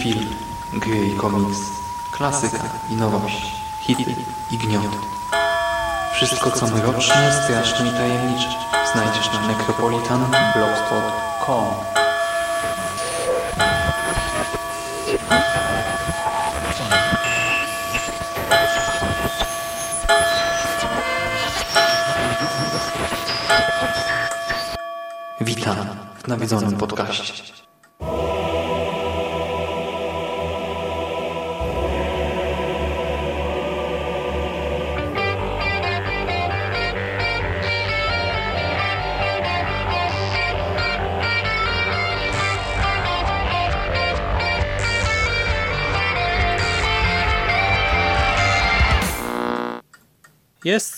Film, gry i komiks, klasyka i nowość, hity i gnioty. Wszystko co mroczne, straszne i tajemnicze znajdziesz na necropolitanblogspot.com Witam w nawiedzonym podcaście.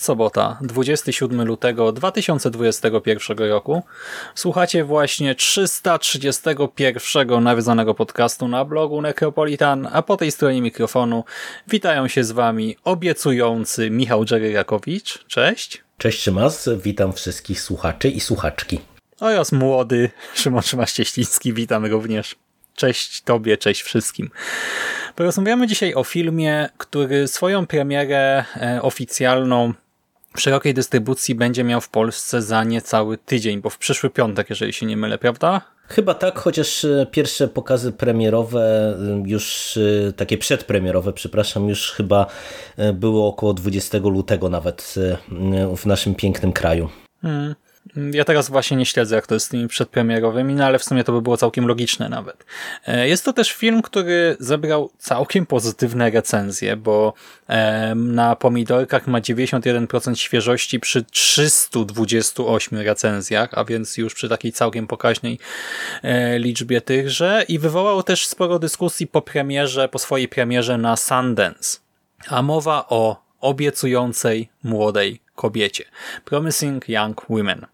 Jest sobota, 27 lutego 2021 roku. Słuchacie właśnie 331 nawiedzonego podcastu na blogu Necropolitan, a po tej stronie mikrofonu witają się z wami obiecujący Michał Dżeryrakowicz. Cześć. Cześć Szymas, witam wszystkich słuchaczy i słuchaczki. Oraz młody Szymon Szymaś-Cieśliński, witam również. Cześć Tobie, cześć wszystkim. Porozmawiamy dzisiaj o filmie, który swoją premierę e, oficjalną w szerokiej dystrybucji będzie miał w Polsce za niecały tydzień, bo w przyszły piątek, jeżeli się nie mylę, prawda? Chyba tak, chociaż e, pierwsze pokazy premierowe, e, już takie przedpremierowe, przepraszam, już chyba było około 20 lutego nawet w naszym pięknym kraju. Hmm. Ja teraz właśnie nie śledzę, jak to jest z tymi przedpremierowymi, no ale w sumie to by było całkiem logiczne nawet. E, jest to też film, który zebrał całkiem pozytywne recenzje, bo na pomidorkach ma 91% świeżości przy 328 recenzjach, a więc już przy takiej całkiem pokaźnej e, liczbie tychże i wywołał też sporo dyskusji po premierze, po swojej premierze na Sundance. A mowa o obiecującej młodej kobiecie. Promising Young Women.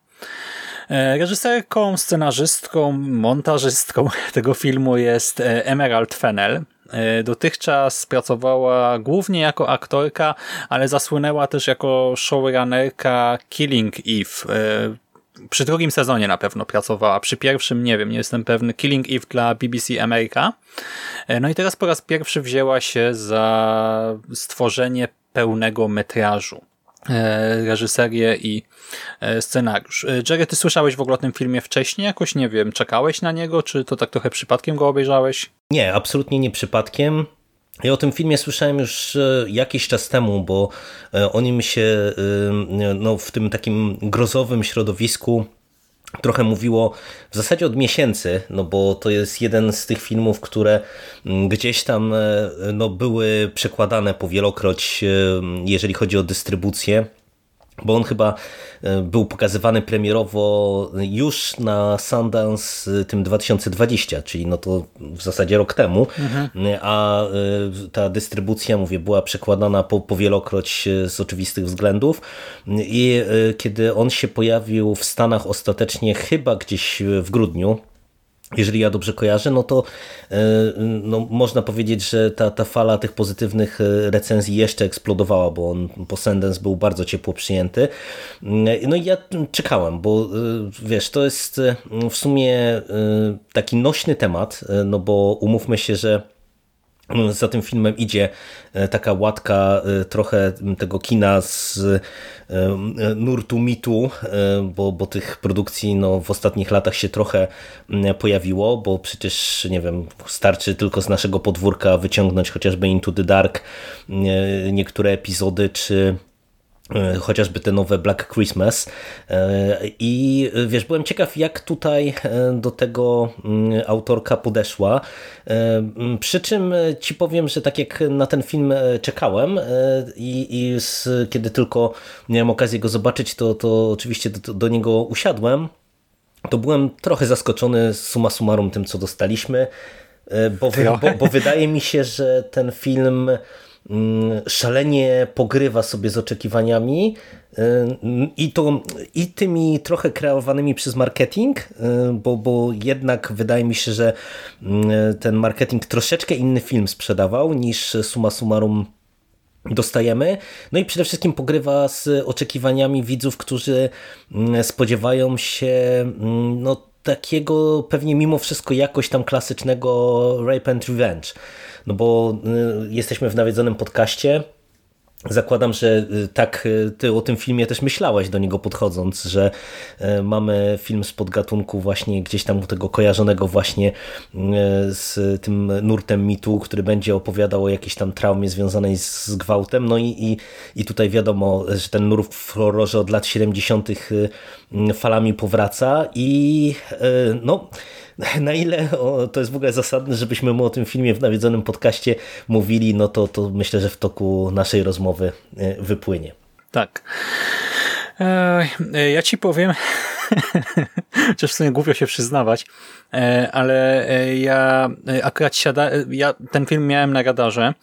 E, reżyserką, scenarzystką, montażystką tego filmu jest e, Emerald Fennell. E, dotychczas pracowała głównie jako aktorka, ale zasłynęła też jako showrunnerka Killing Eve. Przy drugim sezonie na pewno pracowała, przy pierwszym nie wiem, nie jestem pewny. Killing Eve dla BBC America. No i teraz po raz pierwszy wzięła się za stworzenie pełnego metrażu. E, reżyserię i e, scenariusz. E, Jerry, ty słyszałeś w ogóle o tym filmie wcześniej? Jakoś, nie wiem, czekałeś na niego, czy to tak trochę przypadkiem go obejrzałeś? Nie, absolutnie nie przypadkiem. Ja o tym filmie słyszałem już jakiś czas temu, bo o nim się no, w tym takim grozowym środowisku trochę mówiło w zasadzie od miesięcy, no bo to jest jeden z tych filmów, które mm, gdzieś tam e, no, były przekładane powielokroć, e, jeżeli chodzi o dystrybucję bo on chyba e, był pokazywany premierowo już na Sundance e, tym 2020, czyli no to w zasadzie rok temu, mhm. a e, ta dystrybucja, mówię, była przekładana po, powielokroć z oczywistych względów i kiedy on się pojawił w Stanach ostatecznie chyba gdzieś w grudniu, jeżeli ja dobrze kojarzę, no to e, no, można powiedzieć, że ta, ta fala tych pozytywnych e, recenzji jeszcze eksplodowała, bo on po Sundance był bardzo ciepło przyjęty. No i ja czekałem, bo e, wiesz, to jest w sumie taki nośny temat, no bo umówmy się, że za tym filmem idzie e, taka łatka e, trochę tego kina z e, nurtu mitu, bo, bo tych produkcji no, w ostatnich latach się trochę pojawiło, bo przecież, nie wiem, starczy tylko z naszego podwórka wyciągnąć chociażby Into the Dark niektóre epizody, czy chociażby te nowe Black Christmas. E, i wiesz, byłem ciekaw jak tutaj e, do tego mm, autorka podeszła, przy czym ci powiem, że tak jak na ten film czekałem i, i z, kiedy tylko miałem okazję go zobaczyć, to, to oczywiście do, do niego usiadłem, to byłem trochę zaskoczony summa summarum tym, co dostaliśmy, bo, bo, bo wydaje mi się, że ten film szalenie pogrywa sobie z oczekiwaniami y, i to i tymi trochę kreowanymi przez marketing, y, bo, bo jednak wydaje mi się, że mm, ten marketing troszeczkę inny film sprzedawał niż suma summarum dostajemy. No i przede wszystkim pogrywa z oczekiwaniami widzów, którzy mm, spodziewają się no, takiego pewnie mimo wszystko jakoś tam klasycznego rape and revenge. No bo jesteśmy w nawiedzonym podcaście, Zakładam, że y, tak y, ty o tym filmie też myślałeś do niego podchodząc, że y, mamy film z podgatunku właśnie gdzieś tam tego kojarzonego właśnie z tym nurtem mitu, który będzie opowiadał o jakiejś tam traumie związanej z gwałtem. No i, i, i tutaj wiadomo, że ten nurt w horrorze od lat 70. falami powraca i no na ile to jest w ogóle zasadne, żebyśmy mu o tym filmie w nawiedzonym podcaście mówili, no to, to myślę, że w toku naszej rozmowy e, wypłynie. Tak. E, ja ci powiem, chociaż w sumie głupio się przyznawać, e, ale ja akurat siada, ja ten film miałem na radarze,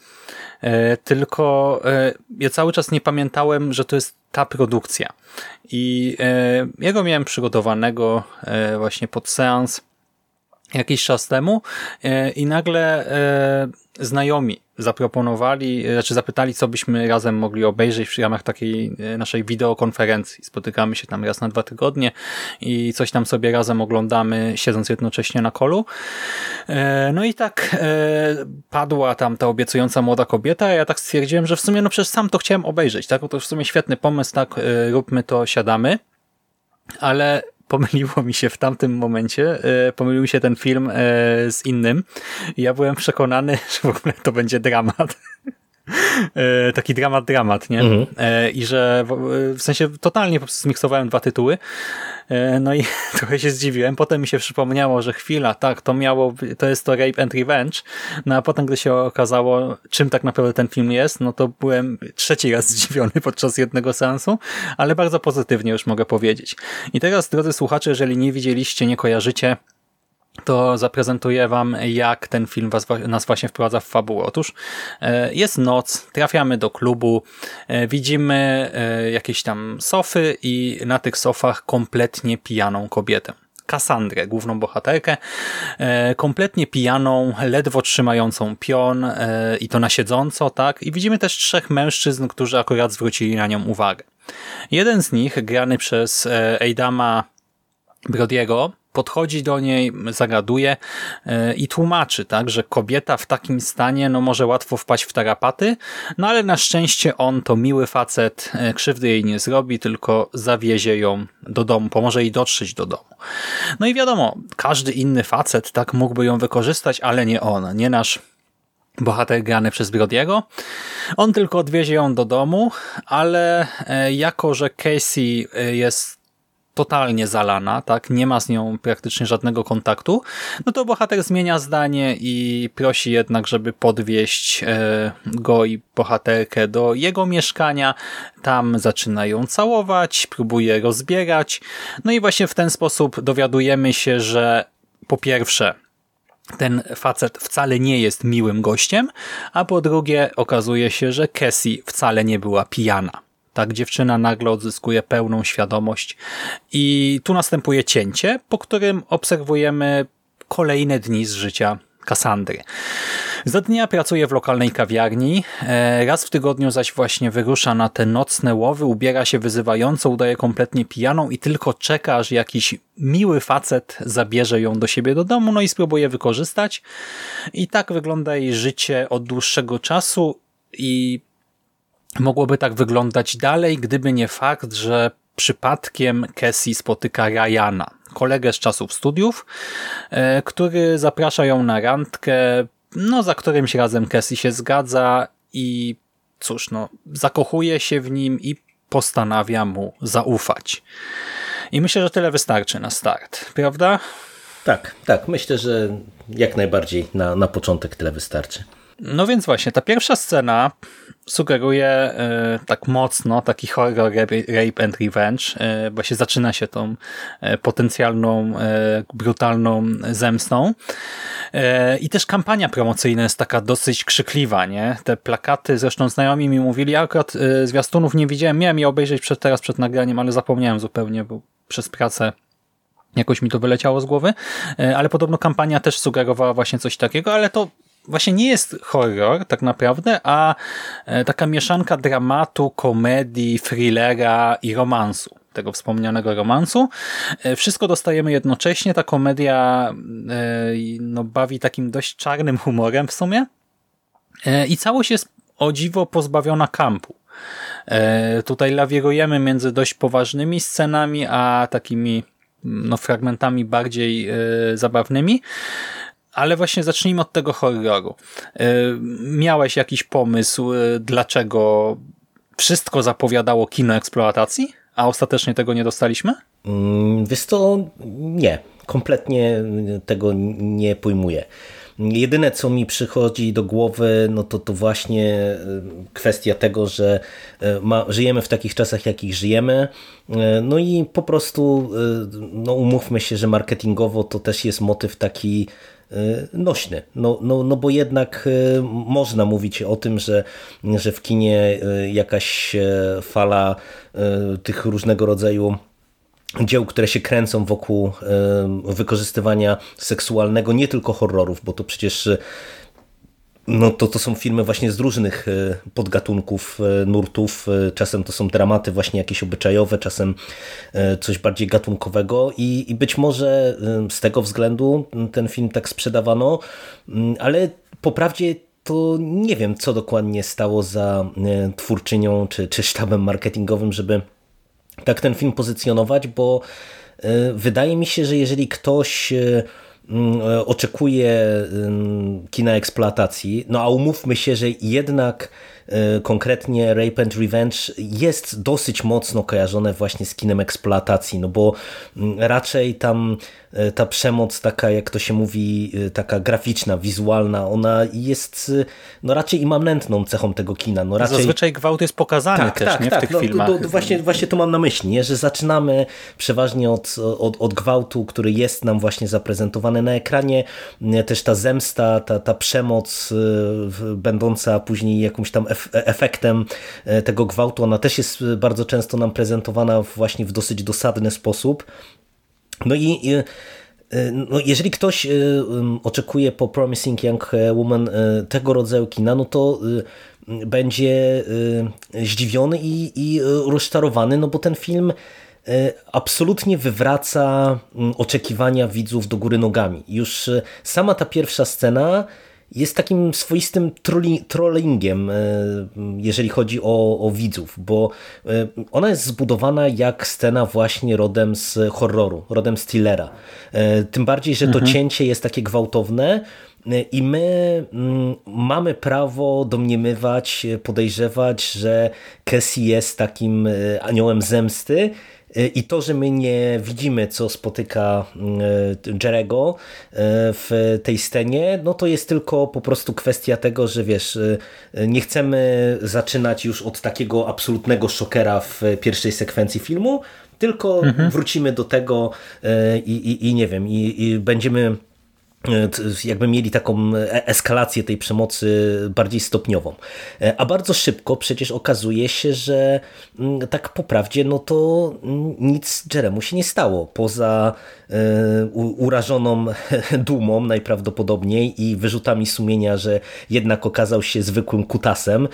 tylko ja cały czas nie pamiętałem, że to jest ta produkcja. I ja go miałem przygotowanego właśnie pod seans jakiś czas temu e, i nagle e, znajomi zaproponowali, znaczy zapytali, co byśmy razem mogli obejrzeć w ramach takiej e, naszej wideokonferencji. Spotykamy się tam raz na dwa tygodnie i coś tam sobie razem oglądamy, siedząc jednocześnie na kolu. No i tak padła tam ta obiecująca młoda kobieta, a ja tak stwierdziłem, że w sumie no przecież sam to chciałem obejrzeć, tak? To w sumie świetny pomysł, tak? Róbmy to, siadamy. Ale pomyliło mi się w tamtym momencie, e, pomylił mi się ten film e, z innym. Ja byłem przekonany, że w ogóle to będzie dramat. E, taki dramat, dramat, nie? Mhm. I że w sensie totalnie po prostu zmiksowałem dwa tytuły. No i trochę się zdziwiłem. Potem mi się przypomniało, że chwila, tak, to miało, to jest to Rape and Revenge. No a potem, gdy się okazało, czym tak naprawdę ten film jest, no to byłem trzeci raz zdziwiony podczas jednego seansu, ale bardzo pozytywnie już mogę powiedzieć. I teraz, drodzy słuchacze, jeżeli nie widzieliście, nie kojarzycie, to zaprezentuję wam, jak ten film was, nas właśnie wprowadza w fabułę. Otóż e, jest noc, trafiamy do klubu, e, widzimy e, jakieś tam sofy i na tych sofach kompletnie pijaną kobietę. Kassandrę, główną bohaterkę, kompletnie pijaną, ledwo trzymającą pion i to na siedząco, tak? I widzimy też trzech mężczyzn, którzy akurat zwrócili na nią uwagę. Jeden z nich, grany przez Eidama Brodiego, podchodzi do niej, zagaduje e, i tłumaczy, tak, że kobieta w takim stanie no, może łatwo wpaść w tarapaty, no ale na szczęście on to miły facet, e, krzywdy jej nie zrobi, tylko zawiezie ją do domu, pomoże jej dotrzeć do domu. No i wiadomo, każdy inny facet tak mógłby ją wykorzystać, ale nie on, nie nasz bohater grany przez Brodiego. On tylko odwiezie ją do domu, ale e, jako, że Casey jest totalnie zalana, tak, nie ma z nią praktycznie żadnego kontaktu, no to bohater zmienia zdanie i prosi jednak, żeby podwieźć e, go i bohaterkę do jego mieszkania. Tam zaczyna ją całować, próbuje rozbierać. No i właśnie w ten sposób dowiadujemy się, że po pierwsze ten facet wcale nie jest miłym gościem, a po drugie okazuje się, że Cassie wcale nie była pijana. Tak, dziewczyna nagle odzyskuje pełną świadomość i tu następuje cięcie, po którym obserwujemy kolejne dni z życia Kassandry. Za dnia pracuje w lokalnej kawiarni, e, raz w tygodniu zaś właśnie wyrusza na te nocne łowy, ubiera się wyzywająco, udaje kompletnie pijaną i tylko czeka, aż jakiś miły facet zabierze ją do siebie do domu, no i spróbuje wykorzystać. I tak wygląda jej życie od dłuższego czasu i mogłoby tak wyglądać dalej, gdyby nie fakt, że przypadkiem Cassie spotyka Ryana, kolegę z czasów studiów, e, który zaprasza ją na randkę, no za którymś razem Cassie się zgadza i cóż, no zakochuje się w nim i postanawia mu zaufać. I myślę, że tyle wystarczy na start, prawda? Tak, tak. Myślę, że jak najbardziej na, na początek tyle wystarczy. No więc właśnie, ta pierwsza scena sugeruje e, tak mocno taki horror rape and revenge, e, bo się zaczyna się tą e, potencjalną, brutalną zemstą. I też kampania promocyjna jest taka dosyć krzykliwa, nie? Te plakaty, zresztą znajomi mi mówili, ja akurat zwiastunów nie widziałem, miałem je obejrzeć przed, teraz przed nagraniem, ale zapomniałem zupełnie, bo przez pracę jakoś mi to wyleciało z głowy, ale podobno kampania też sugerowała właśnie coś takiego, ale to właśnie nie jest horror tak naprawdę, a e, taka mieszanka dramatu, komedii, thrillera i romansu. tego wspomnianego romansu. E, wszystko dostajemy jednocześnie, ta komedia no, bawi takim dość czarnym humorem w sumie i całość jest o dziwo pozbawiona kampu. Tutaj lawirujemy między dość poważnymi scenami, a takimi no, fragmentami bardziej zabawnymi. Ale właśnie zacznijmy od tego horroru. E, miałeś jakiś pomysł, e, dlaczego wszystko zapowiadało kino eksploatacji, a ostatecznie tego nie dostaliśmy? Mm, wiesz to nie. Kompletnie tego nie pojmuję. Jedyne, co mi przychodzi do głowy, no to to właśnie e, kwestia tego, że ma, żyjemy w takich czasach, jakich żyjemy. No i po prostu, no umówmy się, że marketingowo to też jest motyw taki nośny. No, no, no bo jednak y, można mówić o tym, że, że w kinie y, jakaś fala tych różnego rodzaju dzieł, które się kręcą wokół wykorzystywania seksualnego, nie tylko horrorów, bo to przecież no to, to są filmy właśnie z różnych e, podgatunków, e, nurtów. E, czasem to są dramaty właśnie jakieś obyczajowe, czasem coś bardziej gatunkowego i, i być może z tego względu ten film tak sprzedawano, ale po prawdzie to nie wiem, co dokładnie stało za twórczynią czy, czy sztabem marketingowym, żeby tak ten film pozycjonować, bo wydaje mi się, że jeżeli ktoś oczekuje kina eksploatacji, no a umówmy się, że jednak e, konkretnie Rape and Revenge jest dosyć mocno kojarzone właśnie z kinem eksploatacji, no bo mm, raczej tam E, ta przemoc taka, jak to się mówi, e, taka graficzna, wizualna, ona jest e, no raczej immanentną cechą tego kina. No raczej... Zazwyczaj gwałt jest pokazany tak, też tak, nie, tak. w tych no, filmach. Do, do, właśnie, właśnie to mam na myśli, nie? że zaczynamy przeważnie od, od, od gwałtu, który jest nam właśnie zaprezentowany na ekranie, też ta zemsta, ta, ta przemoc będąca później jakimś tam efektem tego gwałtu, ona też jest bardzo często nam prezentowana właśnie w dosyć dosadny sposób. No i no jeżeli ktoś oczekuje po Promising Young Woman tego rodzaju kina, no to będzie zdziwiony i, i rozczarowany, no bo ten film absolutnie wywraca oczekiwania widzów do góry nogami. Już sama ta pierwsza scena jest takim swoistym trollingiem, e, jeżeli chodzi o, o, widzów, bo e, ona jest zbudowana jak scena właśnie rodem z horroru, rodem z thrillera. E, tym bardziej, że to mhm. cięcie jest takie gwałtowne, i my mm, mamy prawo domniemywać, podejrzewać, że Cassie jest takim aniołem zemsty i to, że my nie widzimy, co spotyka mm, Jerego e, w tej scenie, no to jest tylko po prostu kwestia tego, że wiesz, e, nie chcemy zaczynać już od takiego absolutnego szokera w pierwszej sekwencji filmu, tylko mhm. wrócimy do tego e, i, i, i nie wiem, i, i będziemy E, jakby mieli taką e, eskalację tej przemocy bardziej stopniową. E, a bardzo szybko przecież okazuje się, że mm, tak po prawdzie, no to nic Jeremu się nie stało, poza urażoną dumą najprawdopodobniej i wyrzutami sumienia, że jednak okazał się zwykłym kutasem,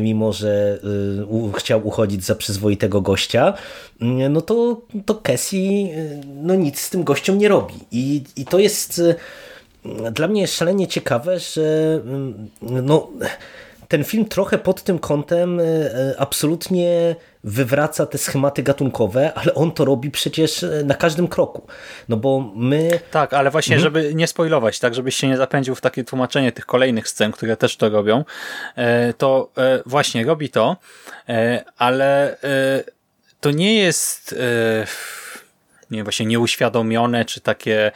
mimo że chciał uchodzić za przyzwoitego gościa, mm, no to, to Cassie no nic z tym gościom nie robi. I, i to jest dla mnie jest szalenie ciekawe, że mm, no, ten film trochę pod tym kątem e, e, absolutnie wywraca te schematy gatunkowe, ale on to robi przecież e, na każdym kroku. No bo my... Tak, ale właśnie, mhm. żeby nie spoilować, tak, żebyś się nie zapędził w takie tłumaczenie tych kolejnych scen, które też to robią, to właśnie robi to, ale to nie jest nie właśnie nieuświadomione, czy takie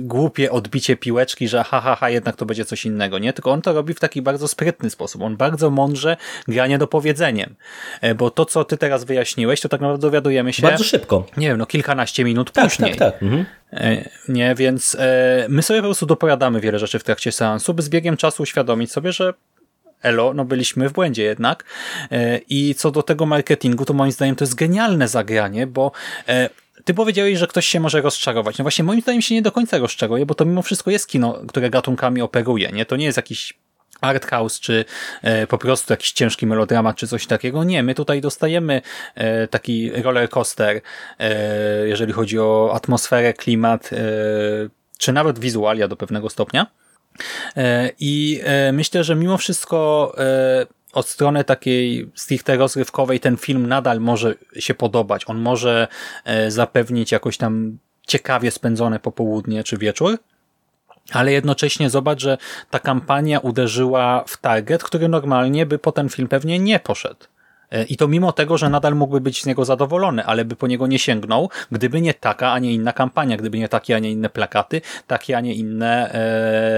głupie odbicie piłeczki, że ha, ha, ha, jednak to będzie coś innego, nie? Tylko on to robi w taki bardzo sprytny sposób. On bardzo mądrze gra niedopowiedzeniem. E, bo to, co ty teraz wyjaśniłeś, to tak naprawdę dowiadujemy się... Bardzo szybko. Nie wiem, no kilkanaście minut tak, później. Tak, tak, mhm. E, nie, więc e, my sobie po prostu dopowiadamy wiele rzeczy w trakcie seansu, by z biegiem czasu uświadomić sobie, że elo, no byliśmy w błędzie jednak. I co do tego marketingu, to moim zdaniem to jest genialne zagranie, bo ty powiedziałeś, że ktoś się może rozczarować. No właśnie moim zdaniem się nie do końca rozczaruje, bo to mimo wszystko jest kino, które gatunkami operuje. Nie? To nie jest jakiś art house, czy e, po prostu jakiś ciężki melodramat, czy coś takiego. Nie, my tutaj dostajemy e, taki roller coaster, e, jeżeli chodzi o atmosferę, klimat, czy nawet wizualia do pewnego stopnia. I myślę, że mimo wszystko od strony takiej stricte rozrywkowej ten film nadal może się podobać. On może e, zapewnić jakoś tam ciekawie spędzone popołudnie czy wieczór, ale jednocześnie zobacz, że ta kampania uderzyła w target, który normalnie by po ten film pewnie nie poszedł. E, I to mimo tego, że nadal mógłby być z niego zadowolony, ale by po niego nie sięgnął, gdyby nie taka, a nie inna kampania, gdyby nie takie, a nie inne plakaty, takie, a nie inne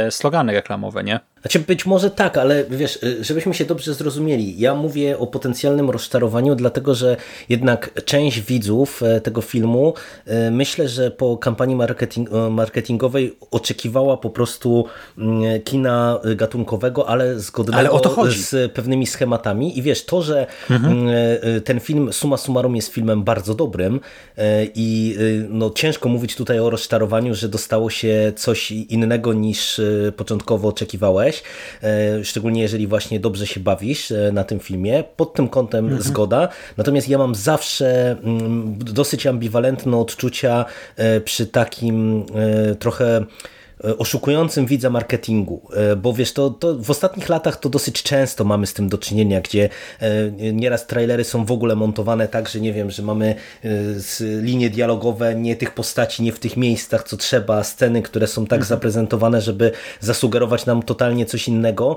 e, slogany reklamowe, nie? Znaczy być może tak, ale wiesz, y, żebyśmy się dobrze zrozumieli, ja mówię o potencjalnym rozczarowaniu, dlatego że jednak część widzów e, tego filmu e, myślę, że po kampanii marketing, e, marketingowej oczekiwała po prostu mm, kina gatunkowego, ale zgodnego ale z pewnymi schematami. I wiesz, to, że mhm. ten film suma summarum jest filmem bardzo dobrym i no, ciężko mówić tutaj o rozczarowaniu, że dostało się coś innego niż początkowo oczekiwałeś, E, szczególnie jeżeli właśnie dobrze się bawisz e, na tym filmie. Pod tym kątem mhm. zgoda. Natomiast ja mam zawsze mm, dosyć ambiwalentne odczucia e, przy takim trochę oszukującym widza marketingu, e, bo wiesz, to, to w ostatnich latach to dosyć często mamy z tym do czynienia, gdzie e, nieraz trailery są w ogóle montowane tak, że nie wiem, że mamy linie dialogowe, nie tych postaci, nie w tych miejscach, co trzeba, sceny, które są tak mhm. zaprezentowane, żeby zasugerować nam totalnie coś innego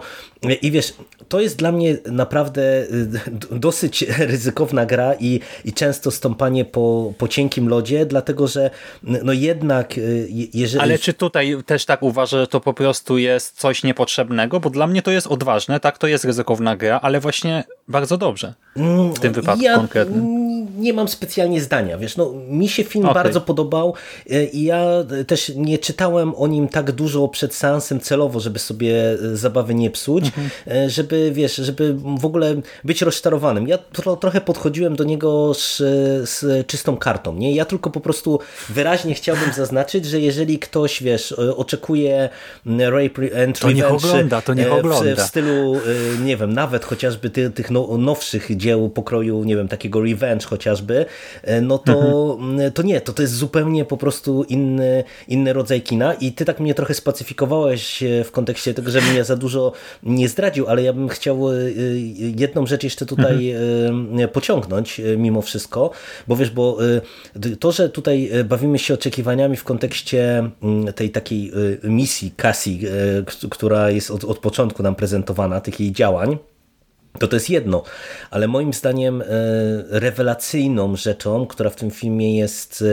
i wiesz, to jest dla mnie naprawdę dosyć ryzykowna gra i, i często stąpanie po, po cienkim lodzie, dlatego, że no jednak jeżeli... Ale czy tutaj też tak uważa, że to po prostu jest coś niepotrzebnego, bo dla mnie to jest odważne, tak, to jest ryzykowna gra, ale właśnie bardzo dobrze w tym wypadku ja konkretnym. Nie mam specjalnie zdania, wiesz, no mi się film okay. bardzo podobał e, i ja też nie czytałem o nim tak dużo przed seansem celowo, żeby sobie e, zabawy nie psuć, mhm. E, żeby, wiesz, żeby w ogóle być rozczarowanym. Ja tro, trochę podchodziłem do niego z, z czystą kartą, nie? Ja tylko po prostu wyraźnie chciałbym zaznaczyć, że jeżeli ktoś, wiesz, oczekuje Rape and to Revenge ogląda, to niech ogląda. W, w stylu, nie wiem, nawet chociażby ty, tych no, nowszych dzieł pokroju, nie wiem, takiego Revenge chociażby, e, no to, mhm. to nie, to, to jest zupełnie po prostu inny, inny rodzaj kina i ty tak mnie trochę spacyfikowałeś e, w kontekście tego, żebym ja za dużo nie zdradził, ale ja bym chciał e, jedną rzecz jeszcze tutaj mhm. pociągnąć mimo wszystko, bo wiesz, bo to, że tutaj bawimy się oczekiwaniami w kontekście tej takiej misji Cassie, która jest od, od początku nam prezentowana, tych jej działań, to to jest jedno, ale moim zdaniem e, rewelacyjną rzeczą, która w tym filmie jest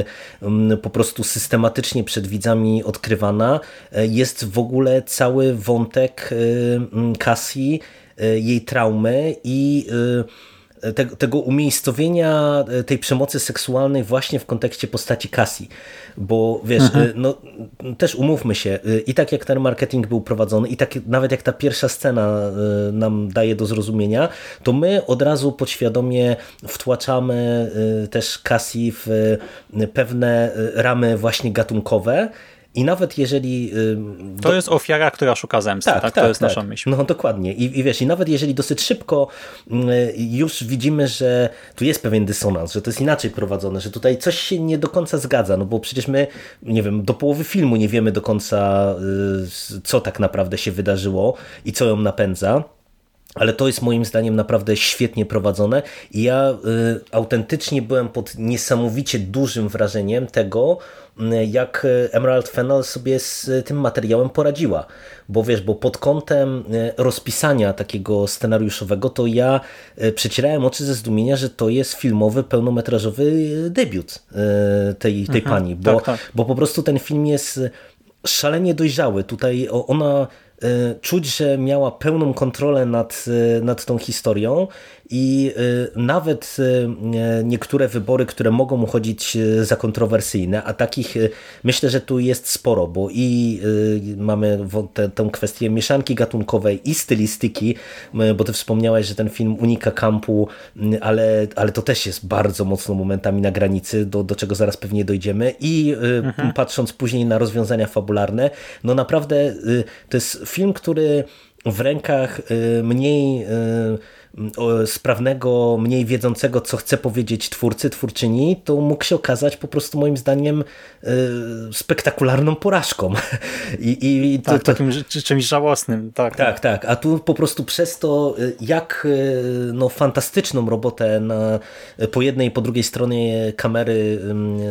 po prostu systematycznie przed widzami odkrywana, jest w ogóle cały wątek Cassie, jej traumy i tego umiejscowienia tej przemocy seksualnej właśnie w kontekście postaci Cassie. Bo wiesz, mhm. no, też umówmy się, i tak jak ten marketing był prowadzony, i tak nawet jak ta pierwsza scena nam daje do zrozumienia, to my od razu podświadomie wtłaczamy też Cassie w pewne ramy właśnie gatunkowe, i nawet jeżeli... To jest ofiara, która szuka zemsty, tak? tak? tak to jest tak. nasza myśl. No dokładnie. I, I wiesz, i nawet jeżeli dosyć szybko już widzimy, że tu jest pewien dysonans, że to jest inaczej prowadzone, że tutaj coś się nie do końca zgadza, no bo przecież my, nie wiem, do połowy filmu nie wiemy do końca, y, co tak naprawdę się wydarzyło i co ją napędza. Ale to jest moim zdaniem naprawdę świetnie prowadzone i ja y, autentycznie byłem pod niesamowicie dużym wrażeniem tego, jak Emerald Fennel sobie z tym materiałem poradziła. Bo wiesz, bo pod kątem rozpisania takiego scenariuszowego, to ja przecierałem oczy ze zdumienia, że to jest filmowy, pełnometrażowy debiut tej, tej mhm, pani. Bo, tak, tak. bo po prostu ten film jest szalenie dojrzały. Tutaj ona czuć, że miała pełną kontrolę nad, nad tą historią i y, nawet y, niektóre wybory, które mogą uchodzić y, za kontrowersyjne, a takich myślę, że tu jest sporo, bo i mamy tę, tę kwestię mieszanki gatunkowej i stylistyki, bo ty wspomniałeś, że ten film unika kampu, ale, ale to też jest bardzo mocno momentami na granicy, do, do czego zaraz pewnie dojdziemy i mhm. patrząc później na rozwiązania fabularne, no naprawdę to jest film, który w rękach mniej sprawnego, mniej wiedzącego, co chce powiedzieć twórcy, twórczyni, to mógł się okazać po prostu moim zdaniem spektakularną porażką. I, i to, tak, to... takim czymś żałosnym. Tak, tak, tak. A tu po prostu przez to, jak no, fantastyczną robotę na, po jednej i po drugiej stronie kamery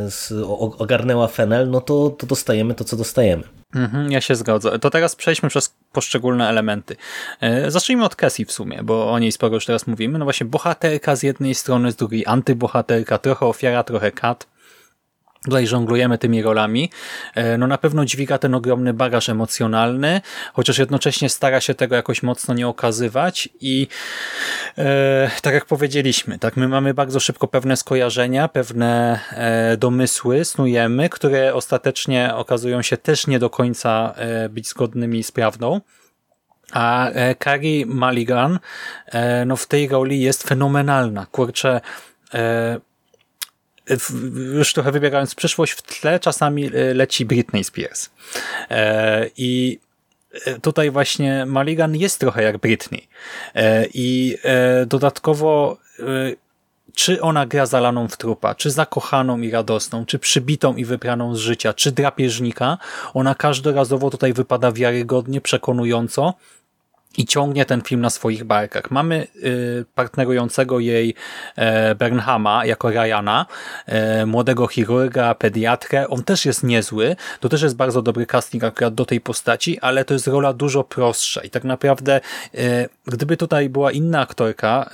z, ogarnęła Fenel, no to, to dostajemy to, co dostajemy. Mhm, ja się zgodzę. To teraz przejdźmy przez poszczególne elementy. E, zacznijmy od Cassie w sumie, bo o niej sporo już teraz mówimy. No właśnie bohaterka z jednej strony, z drugiej antybohaterka, trochę ofiara, trochę kat tutaj żonglujemy tymi rolami, e, no na pewno dźwiga ten ogromny bagaż emocjonalny, chociaż jednocześnie stara się tego jakoś mocno nie okazywać i e, tak jak powiedzieliśmy, tak my mamy bardzo szybko pewne skojarzenia, pewne e, domysły, snujemy, które ostatecznie okazują się też nie do końca e, być zgodnymi z prawdą. A e, Carrie Mulligan no w tej roli jest fenomenalna. Kurczę, już trochę wybierając przyszłość, w tle czasami e, leci Britney Spears. E, I e, tutaj właśnie Maligan jest trochę jak Britney. I dodatkowo czy ona gra zalaną w trupa, czy zakochaną i radosną, czy przybitą i wypraną z życia, czy drapieżnika, ona każdorazowo tutaj wypada wiarygodnie, przekonująco i ciągnie ten film na swoich barkach. Mamy y, partnerującego jej e, Bernhama jako Ryana, e, młodego chirurga, pediatrę. On też jest niezły. To też jest bardzo dobry casting akurat do tej postaci, ale to jest rola dużo prostsza i tak naprawdę e, gdyby tutaj była inna aktorka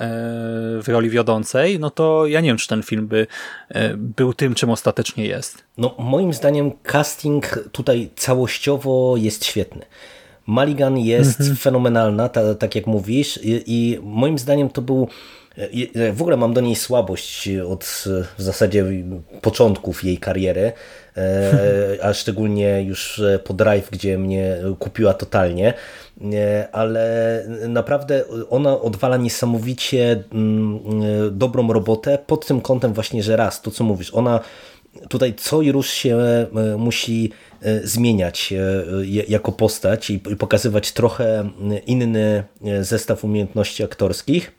w roli wiodącej, no to ja nie wiem, czy ten film by był tym, czym ostatecznie jest. No moim zdaniem casting tutaj całościowo jest świetny. Maligan jest mhm. fenomenalna, ta, tak jak mówisz i, i moim zdaniem to był w ogóle mam do niej słabość od w zasadzie początków jej kariery, e, a szczególnie już po Drive, gdzie mnie kupiła totalnie, e, ale naprawdę ona odwala niesamowicie mm, dobrą robotę pod tym kątem właśnie, że raz, to co mówisz, ona tutaj co i się e, musi e, zmieniać e, jako postać i pokazywać trochę inny zestaw umiejętności aktorskich,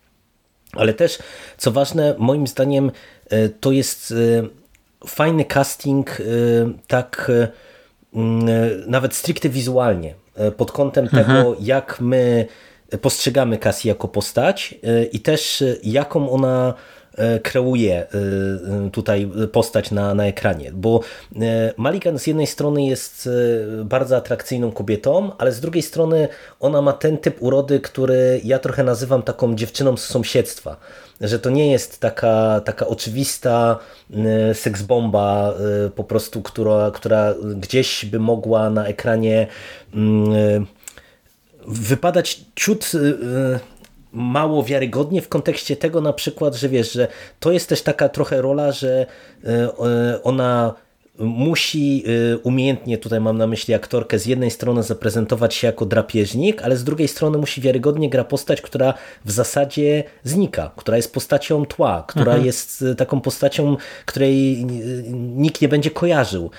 ale też, co ważne, moim zdaniem to jest fajny casting, tak nawet stricte wizualnie, pod kątem mhm. tego, jak my postrzegamy Cassie jako postać i też jaką ona kreuje e, tutaj postać na, na ekranie, bo e, Malikan z jednej strony jest bardzo atrakcyjną kobietą, ale z drugiej strony ona ma ten typ urody, który ja trochę nazywam taką dziewczyną z sąsiedztwa, że to nie jest taka, taka oczywista seksbomba po prostu, która, która gdzieś by mogła na ekranie mm, wypadać ciut mało wiarygodnie w kontekście tego na przykład, że wiesz, że to jest też taka trochę rola, że e, e, ona musi y, umiejętnie, tutaj mam na myśli aktorkę, z jednej strony zaprezentować się jako drapieżnik, ale z drugiej strony musi wiarygodnie gra postać, która w zasadzie znika, która jest postacią tła, która mhm. jest y, taką postacią, której y, nikt nie będzie kojarzył.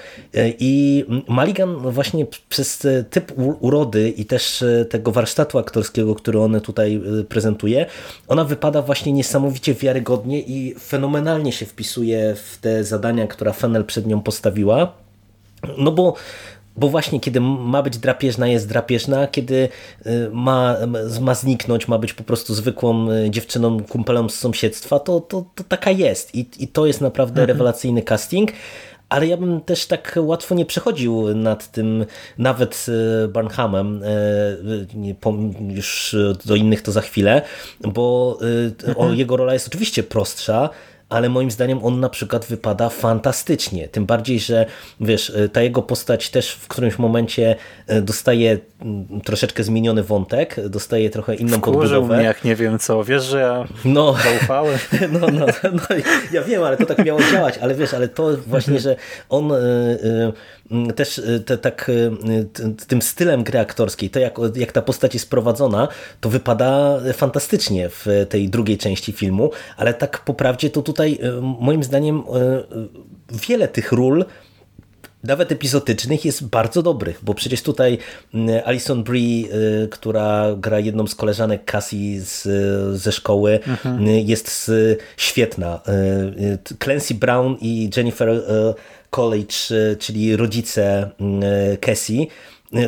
I Maligan właśnie przez typ urody i też tego warsztatu aktorskiego, który on tutaj prezentuje, ona wypada właśnie niesamowicie wiarygodnie i fenomenalnie się wpisuje w te zadania, która Fennel przed nią postawiła postawiła. No bo bo właśnie kiedy ma być drapieżna, jest drapieżna, kiedy y, ma, ma zniknąć, ma być po prostu zwykłą y, dziewczyną, kumpelem z sąsiedztwa, to, to, to taka jest. I, I to jest naprawdę mhm. rewelacyjny casting. Ale ja bym też tak łatwo nie przechodził nad tym, nawet y, Barnhamem, już do innych to za chwilę, bo mhm. jego rola jest oczywiście prostsza, ale moim zdaniem on na przykład wypada fantastycznie. Tym bardziej, że wiesz, e, ta jego postać też w którymś momencie e, dostaje mm, troszeczkę zmieniony wątek, dostaje trochę inną Wkurzył podbudowę. mnie, jak nie wiem co, wiesz, że ja no, zaufałem. No, no, no, ja wiem, ale to tak miało działać, ale wiesz, ale to właśnie, że on Mm, też te, tak tym stylem gry aktorskiej, to jak, jak ta postać jest prowadzona, to wypada fantastycznie w tej drugiej części filmu, ale tak po prawdzie to tutaj y, moim zdaniem wiele tych ról nawet epizodycznych jest bardzo dobrych, bo przecież tutaj Alison Brie, y, która gra jedną z koleżanek Cassie z, ze szkoły, mhm. jest świetna. Clancy Brown i Jennifer College, czyli rodzice Cassie,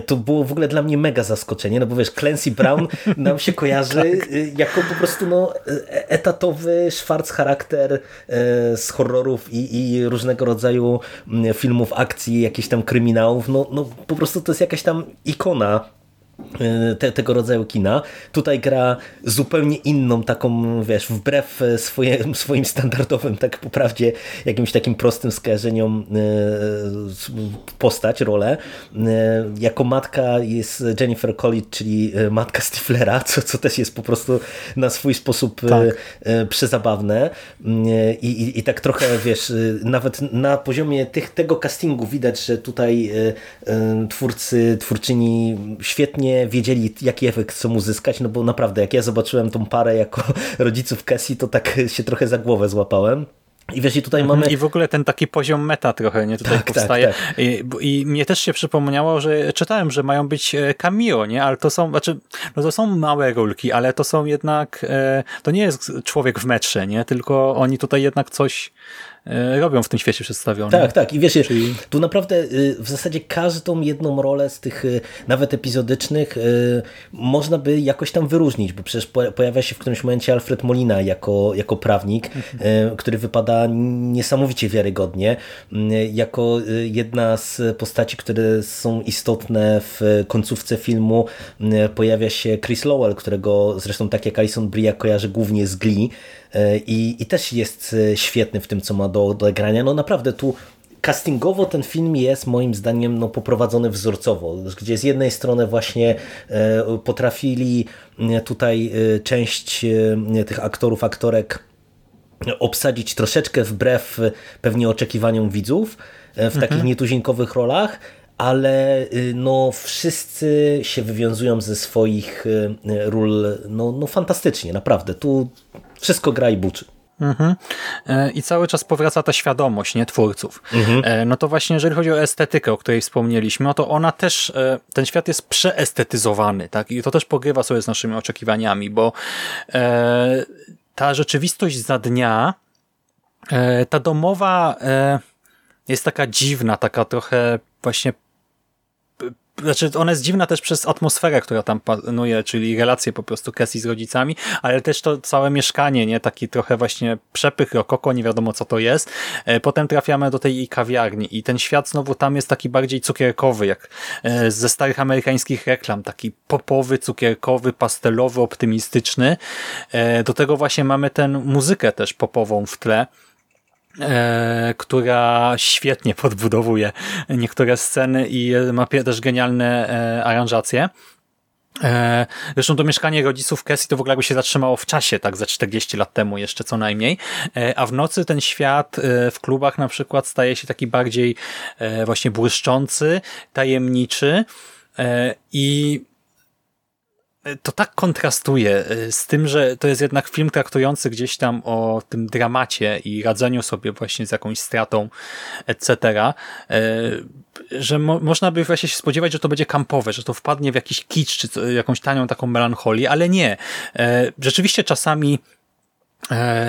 to było w ogóle dla mnie mega zaskoczenie, no bo wiesz, Clancy Brown nam się kojarzy tak. Y, jako po prostu no, e, etatowy szwarc charakter e, z horrorów i, i, różnego rodzaju mm, filmów akcji, jakichś tam kryminałów, no, no po prostu to jest jakaś tam ikona te, tego rodzaju kina. Tutaj gra zupełnie inną, taką, wiesz, wbrew swoje, swoim standardowym, tak po prawdzie, jakimś takim prostym skojarzeniom e, postać, rolę. E, jako matka jest Jennifer College, czyli matka Stiflera, co, co też jest po prostu na swój sposób tak. przezabawne. I, i, I tak trochę, wiesz, nawet na poziomie tych, tego castingu widać, że tutaj twórcy, twórczyni świetnie wiedzieli, jaki efekt chcą uzyskać, no bo naprawdę, jak ja zobaczyłem tą parę jako rodziców Cassie, to tak się trochę za głowę złapałem. I wiesz, i tutaj mhm. mamy... I w ogóle ten taki poziom meta trochę nie tutaj tak, tak powstaje. Tak, tak. I, I mnie też się przypomniało, że czytałem, że mają być e, cameo, nie? Ale to są, znaczy, no to są małe rolki, ale to są jednak, e, to nie jest człowiek w metrze, nie? Tylko oni tutaj jednak coś robią w tym świecie przedstawionym. Tak, tak. I wiesz, Czyli... tu naprawdę y, w zasadzie każdą jedną rolę z tych y, nawet epizodycznych y, można by jakoś tam wyróżnić, bo przecież pojawia się w którymś momencie Alfred Molina jako, jako prawnik, mhm. który wypada niesamowicie wiarygodnie, jako jedna z postaci, które są istotne w końcówce filmu pojawia się Chris Lowell, którego zresztą tak jak Alison Brie kojarzy głównie z Glee, E, i, i też jest e, świetny w tym, co ma do odegrania. No naprawdę tu castingowo ten film jest moim zdaniem no, poprowadzony wzorcowo, gdzie z jednej strony właśnie e, potrafili tutaj część tych aktorów, aktorek obsadzić troszeczkę wbrew pewnie oczekiwaniom widzów w mhm. takich nietuzinkowych rolach, ale no, wszyscy się wywiązują ze swoich ról no, no fantastycznie, naprawdę. Tu wszystko gra i buczy. Mhm. E, I cały czas powraca ta świadomość nie twórców. Mhm. E, no to właśnie jeżeli chodzi o estetykę, o której wspomnieliśmy, no to ona też, e, ten świat jest przeestetyzowany, tak? I to też pogrywa sobie z naszymi oczekiwaniami, bo ta rzeczywistość za dnia, ta domowa jest taka dziwna, taka trochę właśnie znaczy ona jest dziwna też przez atmosferę, która tam panuje, czyli relacje po prostu Cassie z rodzicami, ale też to całe mieszkanie, nie? Taki trochę właśnie przepych rokoko, nie wiadomo co to jest. E, potem trafiamy do tej kawiarni i ten świat znowu tam jest taki bardziej cukierkowy, jak e, ze starych amerykańskich reklam, taki popowy, cukierkowy, pastelowy, optymistyczny. E, do tego właśnie mamy tę muzykę też popową w tle, która świetnie podbudowuje niektóre sceny i ma też genialne e, aranżacje. E, zresztą to mieszkanie rodziców Cassie to w ogóle jakby się zatrzymało w czasie, tak za 40 lat temu jeszcze co najmniej, e, a w nocy ten świat e, w klubach na przykład staje się taki bardziej właśnie błyszczący, tajemniczy i to tak kontrastuje y, z tym, że to jest jednak film traktujący gdzieś tam o tym dramacie i radzeniu sobie właśnie z jakąś stratą, etc., y, że mo można by właśnie się spodziewać, że to będzie kampowe, że to wpadnie w jakiś kicz, czy jakąś tanią taką melancholię, ale nie. Y, rzeczywiście czasami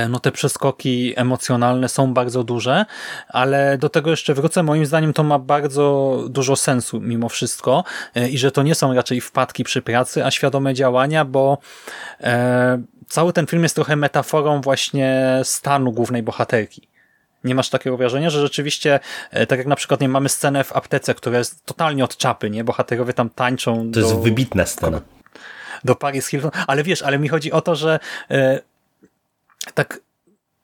no te przeskoki emocjonalne są bardzo duże, ale do tego jeszcze wrócę. Moim zdaniem to ma bardzo dużo sensu mimo wszystko e, i że to nie są raczej wpadki przy pracy, a świadome działania, bo e, cały ten film jest trochę metaforą właśnie stanu głównej bohaterki. Nie masz takiego wrażenia, że rzeczywiście, tak jak na przykład nie mamy scenę w aptece, która jest totalnie od czapy, nie? Bohaterowie tam tańczą. To do, jest wybitna scena. Do Paris Hilton. Ale wiesz, ale mi chodzi o to, że tak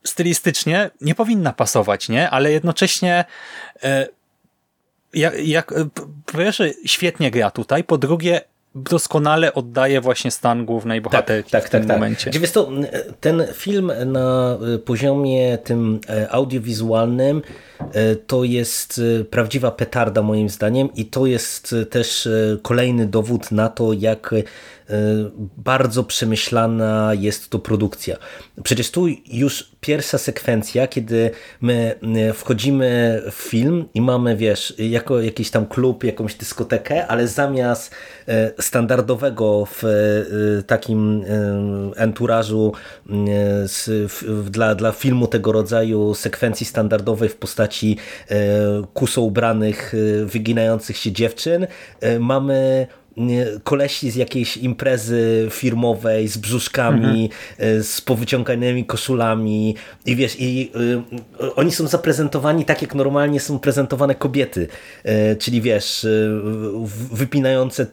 stylistycznie nie powinna pasować, nie? Ale jednocześnie e, jak, jak, po pierwsze świetnie gra tutaj, po drugie doskonale oddaje właśnie stan głównej bohaterki tak, tak, w tym tak, tak. momencie. Tak. To, ten film na poziomie tym e, audiowizualnym e, to jest prawdziwa petarda moim zdaniem i to jest też kolejny dowód na to, jak bardzo przemyślana jest to produkcja. Przecież tu już pierwsza sekwencja, kiedy my wchodzimy w film i mamy, wiesz, jako jakiś tam klub, jakąś dyskotekę, ale zamiast standardowego w takim enturażu dla, dla filmu tego rodzaju sekwencji standardowej w postaci kuso ubranych, wyginających się dziewczyn, mamy kolesi z jakiejś imprezy firmowej, z brzuszkami, mhm. z powyciąganymi koszulami i wiesz, i y, oni są zaprezentowani tak, jak normalnie są prezentowane kobiety, y, czyli wiesz, y, wypinające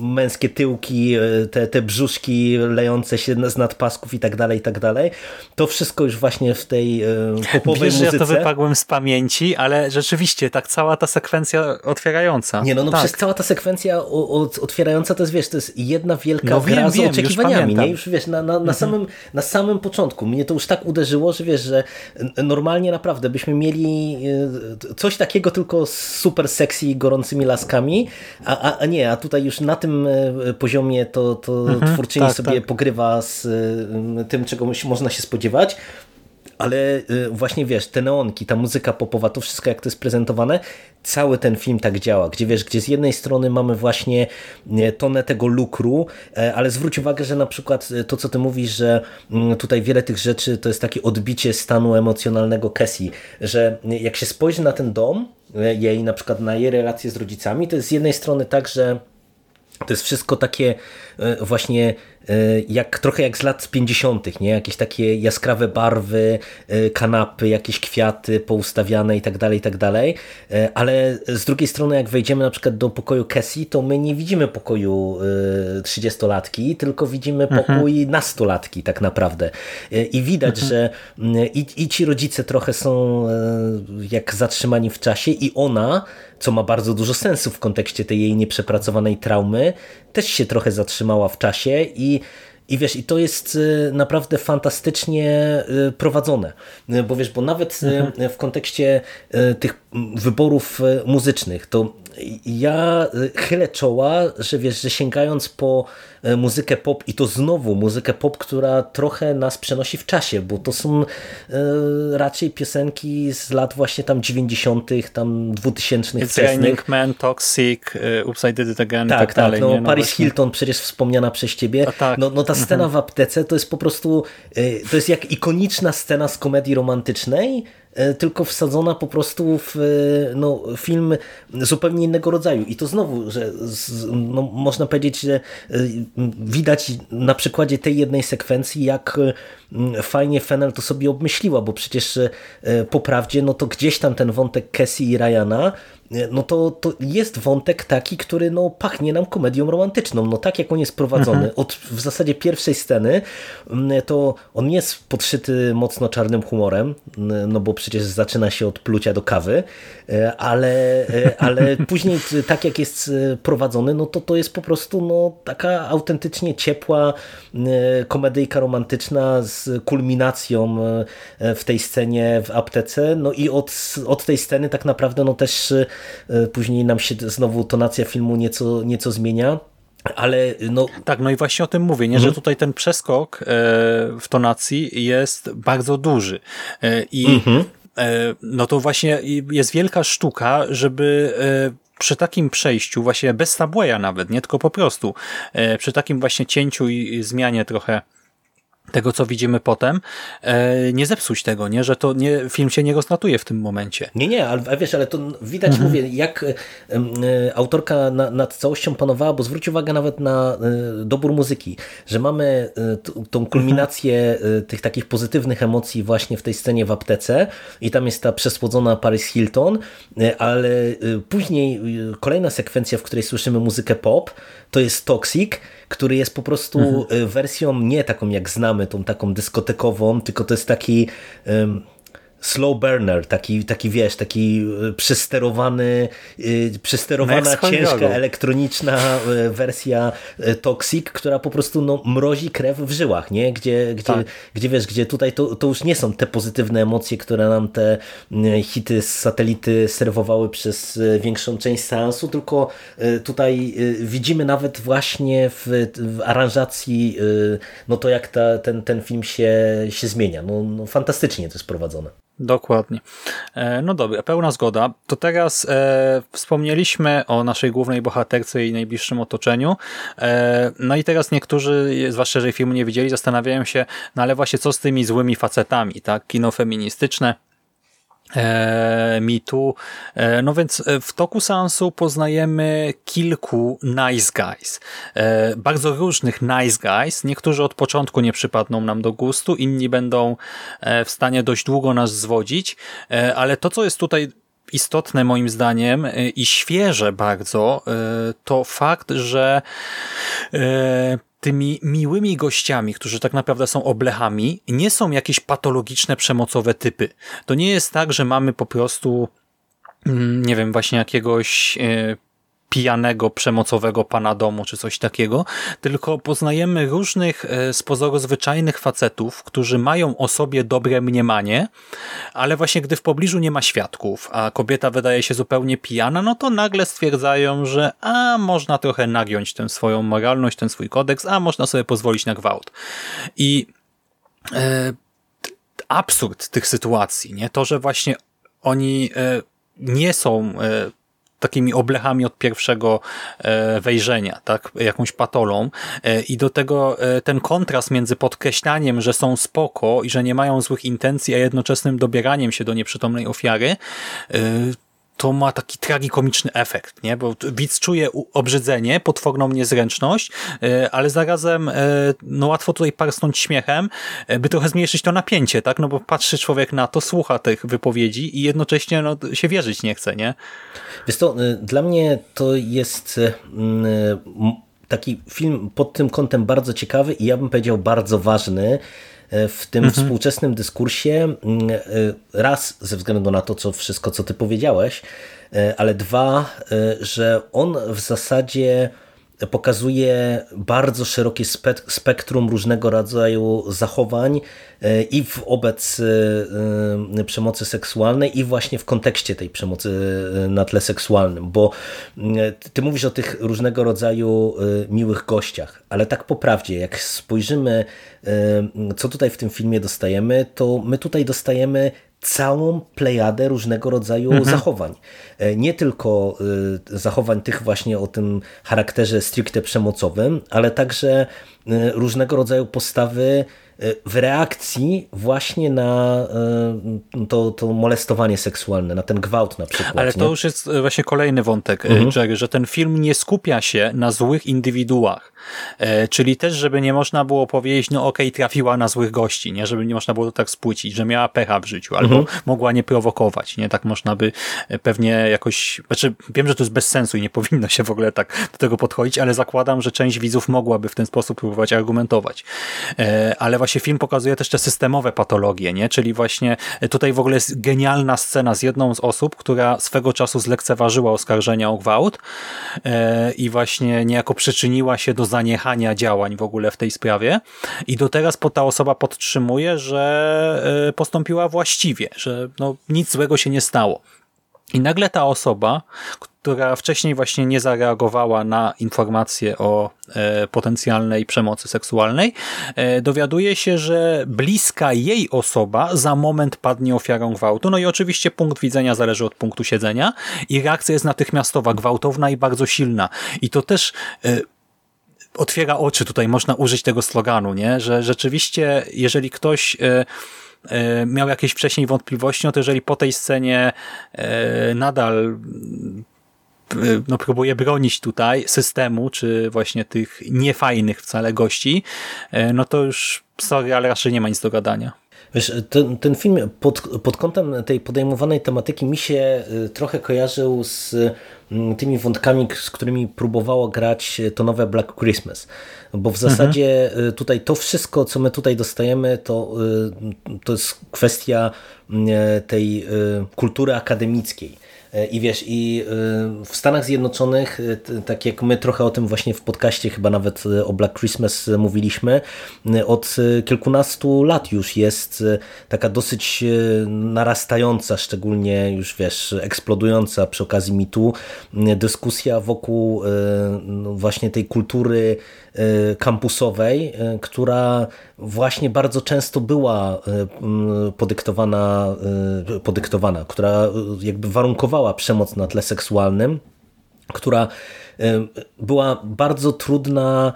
męskie tyłki, te, te brzuszki lejące się z nadpasków i tak dalej, i tak dalej. To wszystko już właśnie w tej popowej Wiesz, muzyce. ja to wypagłem z pamięci, ale rzeczywiście tak cała ta sekwencja otwierająca. Nie, no, no tak. przez cała ta sekwencja od, od otwierająca to jest, wiesz, to jest jedna wielka no, gra wiem, z oczekiwaniami, już nie? Już wiesz, na, na, na, mhm. samym, na samym początku mnie to już tak uderzyło, że wiesz, że normalnie naprawdę byśmy mieli e, coś takiego tylko z super sexy i gorącymi laskami, a, a, a nie, a tutaj już na tym e, poziomie to, to mhm, twórczyni tak, sobie tak. pogrywa z e, tym, czego można się spodziewać ale y, właśnie wiesz, te neonki, ta muzyka popowa, to wszystko jak to jest prezentowane, cały ten film tak działa, gdzie wiesz, gdzie z jednej strony mamy właśnie tonę tego lukru, e, ale zwróć uwagę, że na przykład e, to, co ty mówisz, że mm, tutaj wiele tych rzeczy to jest takie odbicie stanu emocjonalnego Cassie, że jak się spojrzy na ten dom, e, jej na przykład na jej relacje z rodzicami, to jest z jednej strony tak, że to jest wszystko takie właśnie jak, trochę jak z lat 50., nie? Jakieś takie jaskrawe barwy, e, kanapy, jakieś kwiaty poustawiane i tak dalej, i tak dalej. E, ale z drugiej strony, jak wejdziemy na przykład do pokoju Cassie, to my nie widzimy pokoju 30-latki, tylko widzimy mhm. pokój mhm. nastolatki tak naprawdę. I widać, mhm. że i, i ci rodzice trochę są jak zatrzymani w czasie i ona, co ma bardzo dużo sensu w kontekście tej jej nieprzepracowanej traumy, też się trochę zatrzymała w czasie i i wiesz, i to jest y, naprawdę fantastycznie y, prowadzone, y, bo wiesz, bo nawet mhm. w kontekście tych wyborów muzycznych, to ja chylę czoła, że wiesz, że sięgając po muzykę pop i to znowu muzykę pop, która trochę nas przenosi w czasie, bo to są e, raczej piosenki z lat właśnie tam 90., tam 2000 It's Raining Man, Toxic, uh, Upside Did Again tak, tak, tak dalej. No, no Paris właśnie. Hilton przecież wspomniana przez ciebie. Tak. No, no ta scena mhm. w aptece to jest po prostu, to jest jak ikoniczna scena z komedii romantycznej, E, tylko wsadzona po prostu w e, no, film zupełnie innego rodzaju. I to znowu, że no, można powiedzieć, że e, widać na przykładzie tej jednej sekwencji, jak fajnie Fennel to sobie obmyśliła, bo przecież po prawdzie, no to gdzieś tam ten wątek Cassie i Ryana no to, to jest wątek taki, który no, pachnie nam komedią romantyczną. No tak jak on jest prowadzony, mhm. od w zasadzie pierwszej sceny, to on jest podszyty mocno czarnym humorem, no bo przecież zaczyna się od plucia do kawy, e, ale, e, ale później tak jak jest e, prowadzony, no to to jest po prostu no, taka autentycznie ciepła komedyjka romantyczna z kulminacją w tej scenie w aptece, no i od, od tej sceny tak naprawdę no też E, później nam się znowu tonacja filmu nieco, nieco zmienia. Ale no... Tak, no i właśnie o tym mówię, nie? że mhm. tutaj ten przeskok e, w tonacji jest bardzo duży. E, I mhm. no to właśnie jest wielka sztuka, żeby przy takim przejściu, właśnie bez subwaya nawet, nie tylko po prostu, przy takim właśnie cięciu i zmianie trochę tego, co widzimy potem, e, nie zepsuć tego, nie? że to nie, film się nie rozlatuje w tym momencie. Nie, nie, ale wiesz, ale to widać, mhm. mówię, jak e, autorka na, nad całością panowała, bo zwróć uwagę nawet na e, dobór muzyki, że mamy tą kulminację mhm. tych takich pozytywnych emocji właśnie w tej scenie w aptece i tam jest ta przesłodzona Paris Hilton, ale później kolejna sekwencja, w której słyszymy muzykę pop, to jest Toxic, który jest po prostu mhm. wersją nie taką jak znamy, tą taką dyskotekową, tylko to jest taki slow burner, taki, taki wiesz, taki e, przesterowany, e, przesterowana ciężka elektroniczna e, wersja Toxic, która po prostu no, mrozi krew w żyłach, nie? Gdzie, gdzie, tak. gdzie wiesz, gdzie tutaj to, to już nie są te pozytywne emocje, które nam te hity z satelity serwowały przez większą część seansu, tylko tutaj widzimy nawet właśnie w, w aranżacji no to jak ta, ten, ten film się, się zmienia. No, no fantastycznie to jest prowadzone. Dokładnie. E, no dobra, pełna zgoda. To teraz e, wspomnieliśmy o naszej głównej bohaterce i najbliższym otoczeniu. E, no i teraz niektórzy, zwłaszcza jeżeli filmu nie widzieli, zastanawiają się, no ale właśnie co z tymi złymi facetami, tak? Kino feministyczne mitu. E, no więc e, w toku seansu poznajemy kilku nice guys. E, bardzo różnych nice guys. Niektórzy od początku nie przypadną nam do gustu, inni będą e, w stanie dość długo nas zwodzić, e, ale to, co jest tutaj istotne moim zdaniem e, i świeże bardzo, to fakt, że tymi miłymi gościami, którzy tak naprawdę są oblechami, nie są jakieś patologiczne, przemocowe typy. To nie jest tak, że mamy po prostu, mm, nie wiem, właśnie jakiegoś e, pijanego, przemocowego pana domu, czy coś takiego, tylko poznajemy różnych e, z pozoru zwyczajnych facetów, którzy mają o sobie dobre mniemanie, ale właśnie gdy w pobliżu nie ma świadków, a kobieta wydaje się zupełnie pijana, no to nagle stwierdzają, że a można trochę nagiąć tę swoją moralność, ten swój kodeks, a można sobie pozwolić na gwałt. I e, absurd tych sytuacji, nie? To, że właśnie oni e, nie są takimi oblechami od pierwszego e, wejrzenia, tak, jakąś patolą. E, i do tego e, ten kontrast między podkreślaniem, że są spoko i że nie mają złych intencji, a jednoczesnym dobieraniem się do nieprzytomnej ofiary to ma taki tragikomiczny efekt, nie? bo widz czuje obrzydzenie, potworną niezręczność, e, ale zarazem e, no, łatwo tutaj parsnąć śmiechem, e, by trochę zmniejszyć to napięcie, tak? no bo patrzy człowiek na to, słucha tych wypowiedzi i jednocześnie no, się wierzyć nie chce. Nie? Wiesz to, dla mnie to jest taki film pod tym kątem bardzo ciekawy i ja bym powiedział bardzo ważny, w tym mhm. współczesnym dyskursie, mm, e, raz ze względu na to, co wszystko, co ty powiedziałeś, e, ale dwa, że on w zasadzie pokazuje bardzo szerokie spektrum różnego rodzaju zachowań e, i wobec e, e, przemocy seksualnej i właśnie w kontekście tej przemocy na tle seksualnym, bo ty mówisz o tych różnego rodzaju miłych gościach, ale tak po prawdzie, jak spojrzymy co tutaj w tym filmie dostajemy, to my tutaj dostajemy całą plejadę różnego rodzaju mhm. zachowań. E, nie tylko e, zachowań tych właśnie o tym charakterze stricte przemocowym, ale także różnego rodzaju postawy w reakcji właśnie na to, to molestowanie seksualne, na ten gwałt na przykład. Ale to nie? już jest właśnie kolejny wątek, mhm. Jerry, że ten film nie skupia się na złych indywiduach. E, czyli też, żeby nie można było powiedzieć, no okej, okay, trafiła na złych gości, nie? Żeby nie można było to tak spłycić, że miała pecha w życiu, albo mhm. mogła nie prowokować, nie? Tak można by e, pewnie jakoś, znaczy wiem, że to jest bez sensu i nie powinno się w ogóle tak do tego podchodzić, ale zakładam, że część widzów mogłaby w ten sposób próbować argumentować. E, ale właśnie film pokazuje też te systemowe patologie, nie? Czyli właśnie tutaj w ogóle jest genialna scena z jedną z osób, która swego czasu zlekceważyła oskarżenia o gwałt i właśnie niejako przyczyniła się do zaniechania działań w ogóle w tej sprawie i do teraz ta osoba podtrzymuje, że e, postąpiła właściwie, że no, nic złego się nie stało. I nagle ta osoba, która wcześniej właśnie nie zareagowała na informacje o e, potencjalnej przemocy seksualnej, e, dowiaduje się, że bliska jej osoba za moment padnie ofiarą gwałtu. No i oczywiście punkt widzenia zależy od punktu siedzenia i reakcja jest natychmiastowa, gwałtowna i bardzo silna. I to też e, otwiera oczy, tutaj można użyć tego sloganu, nie? że rzeczywiście jeżeli ktoś miał jakieś wcześniej wątpliwości, no to jeżeli po tej scenie nadal no, próbuje bronić tutaj systemu, czy właśnie tych niefajnych wcale gości, no to już sorry, ale raczej nie ma nic do gadania. Wiesz, ten, ten film pod, pod kątem tej podejmowanej tematyki mi się trochę kojarzył z mm, tymi wątkami, z którymi próbowało grać to nowe Black Christmas. Bo w zasadzie mhm. tutaj to wszystko, co my tutaj dostajemy, to, to jest kwestia mm, tej kultury akademickiej I wiesz, i e, w Stanach Zjednoczonych, e, tak jak my trochę o tym właśnie w podcaście, chyba nawet o Black Christmas mówiliśmy, od kilkunastu lat już jest taka dosyć narastająca, szczególnie już wiesz, eksplodująca przy okazji mitu dyskusja wokół no, właśnie tej kultury kampusowej, która właśnie bardzo często była podyktowana, podyktowana, która jakby warunkowała przemoc na tle seksualnym, która była bardzo trudna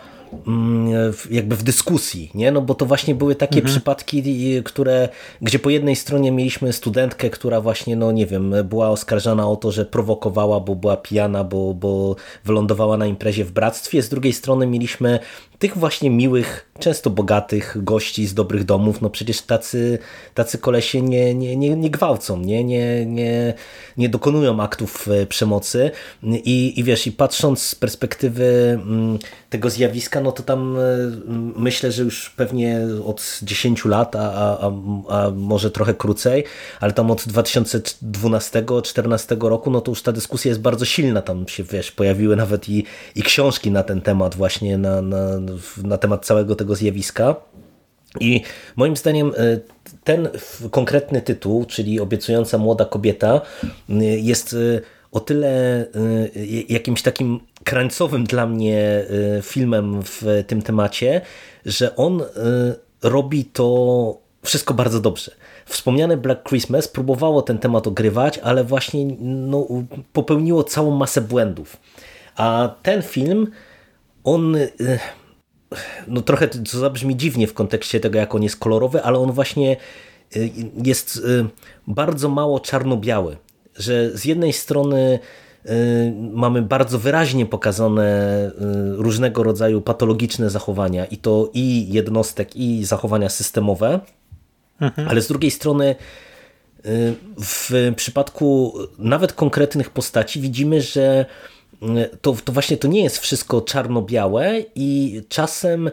Mm, jakby w dyskusji, nie? No bo to właśnie były takie mhm. przypadki, które, gdzie po jednej stronie mieliśmy studentkę, która właśnie, no nie wiem, była oskarżana o to, że prowokowała, bo była pijana, bo, bo wylądowała na imprezie w bractwie, z drugiej strony mieliśmy tych właśnie miłych, często bogatych gości z dobrych domów, no przecież tacy, tacy kolesie nie, nie, nie, nie gwałcą, nie, nie, nie, nie dokonują aktów e, przemocy. I, i wiesz, i patrząc z perspektywy mm, tego zjawiska, no to tam e, myślę, że już pewnie od 10 lat, a, a, a może trochę krócej, ale tam od 2012-2014 roku, no to już ta dyskusja jest bardzo silna, tam się wiesz, pojawiły nawet i, i książki na ten temat właśnie na, na, na temat całego tego zjawiska. I moim zdaniem e, ten konkretny tytuł, czyli Obiecująca młoda kobieta, jest e, o tyle jakimś takim krańcowym dla mnie filmem w tym temacie, że on robi to wszystko bardzo dobrze. Wspomniane Black Christmas próbowało ten temat ogrywać, ale właśnie no, popełniło całą masę błędów. A ten film, on no trochę to zabrzmi dziwnie w kontekście tego, jak on jest kolorowy, ale on właśnie jest bardzo mało czarno-biały. Że z jednej strony Y, mamy bardzo wyraźnie pokazane y, różnego rodzaju patologiczne zachowania i to i jednostek, i zachowania systemowe, mhm. ale z drugiej strony y, w przypadku nawet konkretnych postaci widzimy, że to, to właśnie to nie jest wszystko czarno-białe i czasem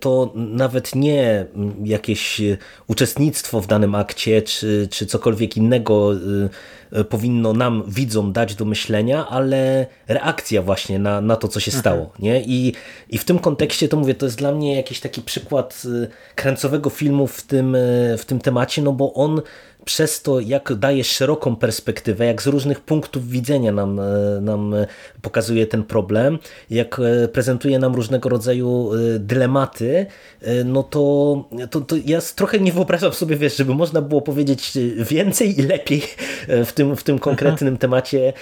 to nawet nie jakieś uczestnictwo w danym akcie, czy, czy cokolwiek innego E, powinno nam, widzom, dać do myślenia, ale reakcja właśnie na, na to, co się mhm. stało. Nie? I, I w tym kontekście to mówię, to jest dla mnie jakiś taki przykład e, kręcowego filmu w tym, e, w tym temacie, no bo on przez to, jak daje szeroką perspektywę, jak z różnych punktów widzenia nam, e, nam pokazuje ten problem, jak e, prezentuje nam różnego rodzaju e, dylematy, no to, to, to ja trochę nie wyobrażam sobie, wiesz, żeby można było powiedzieć więcej i lepiej w tym, w tym konkretnym temacie.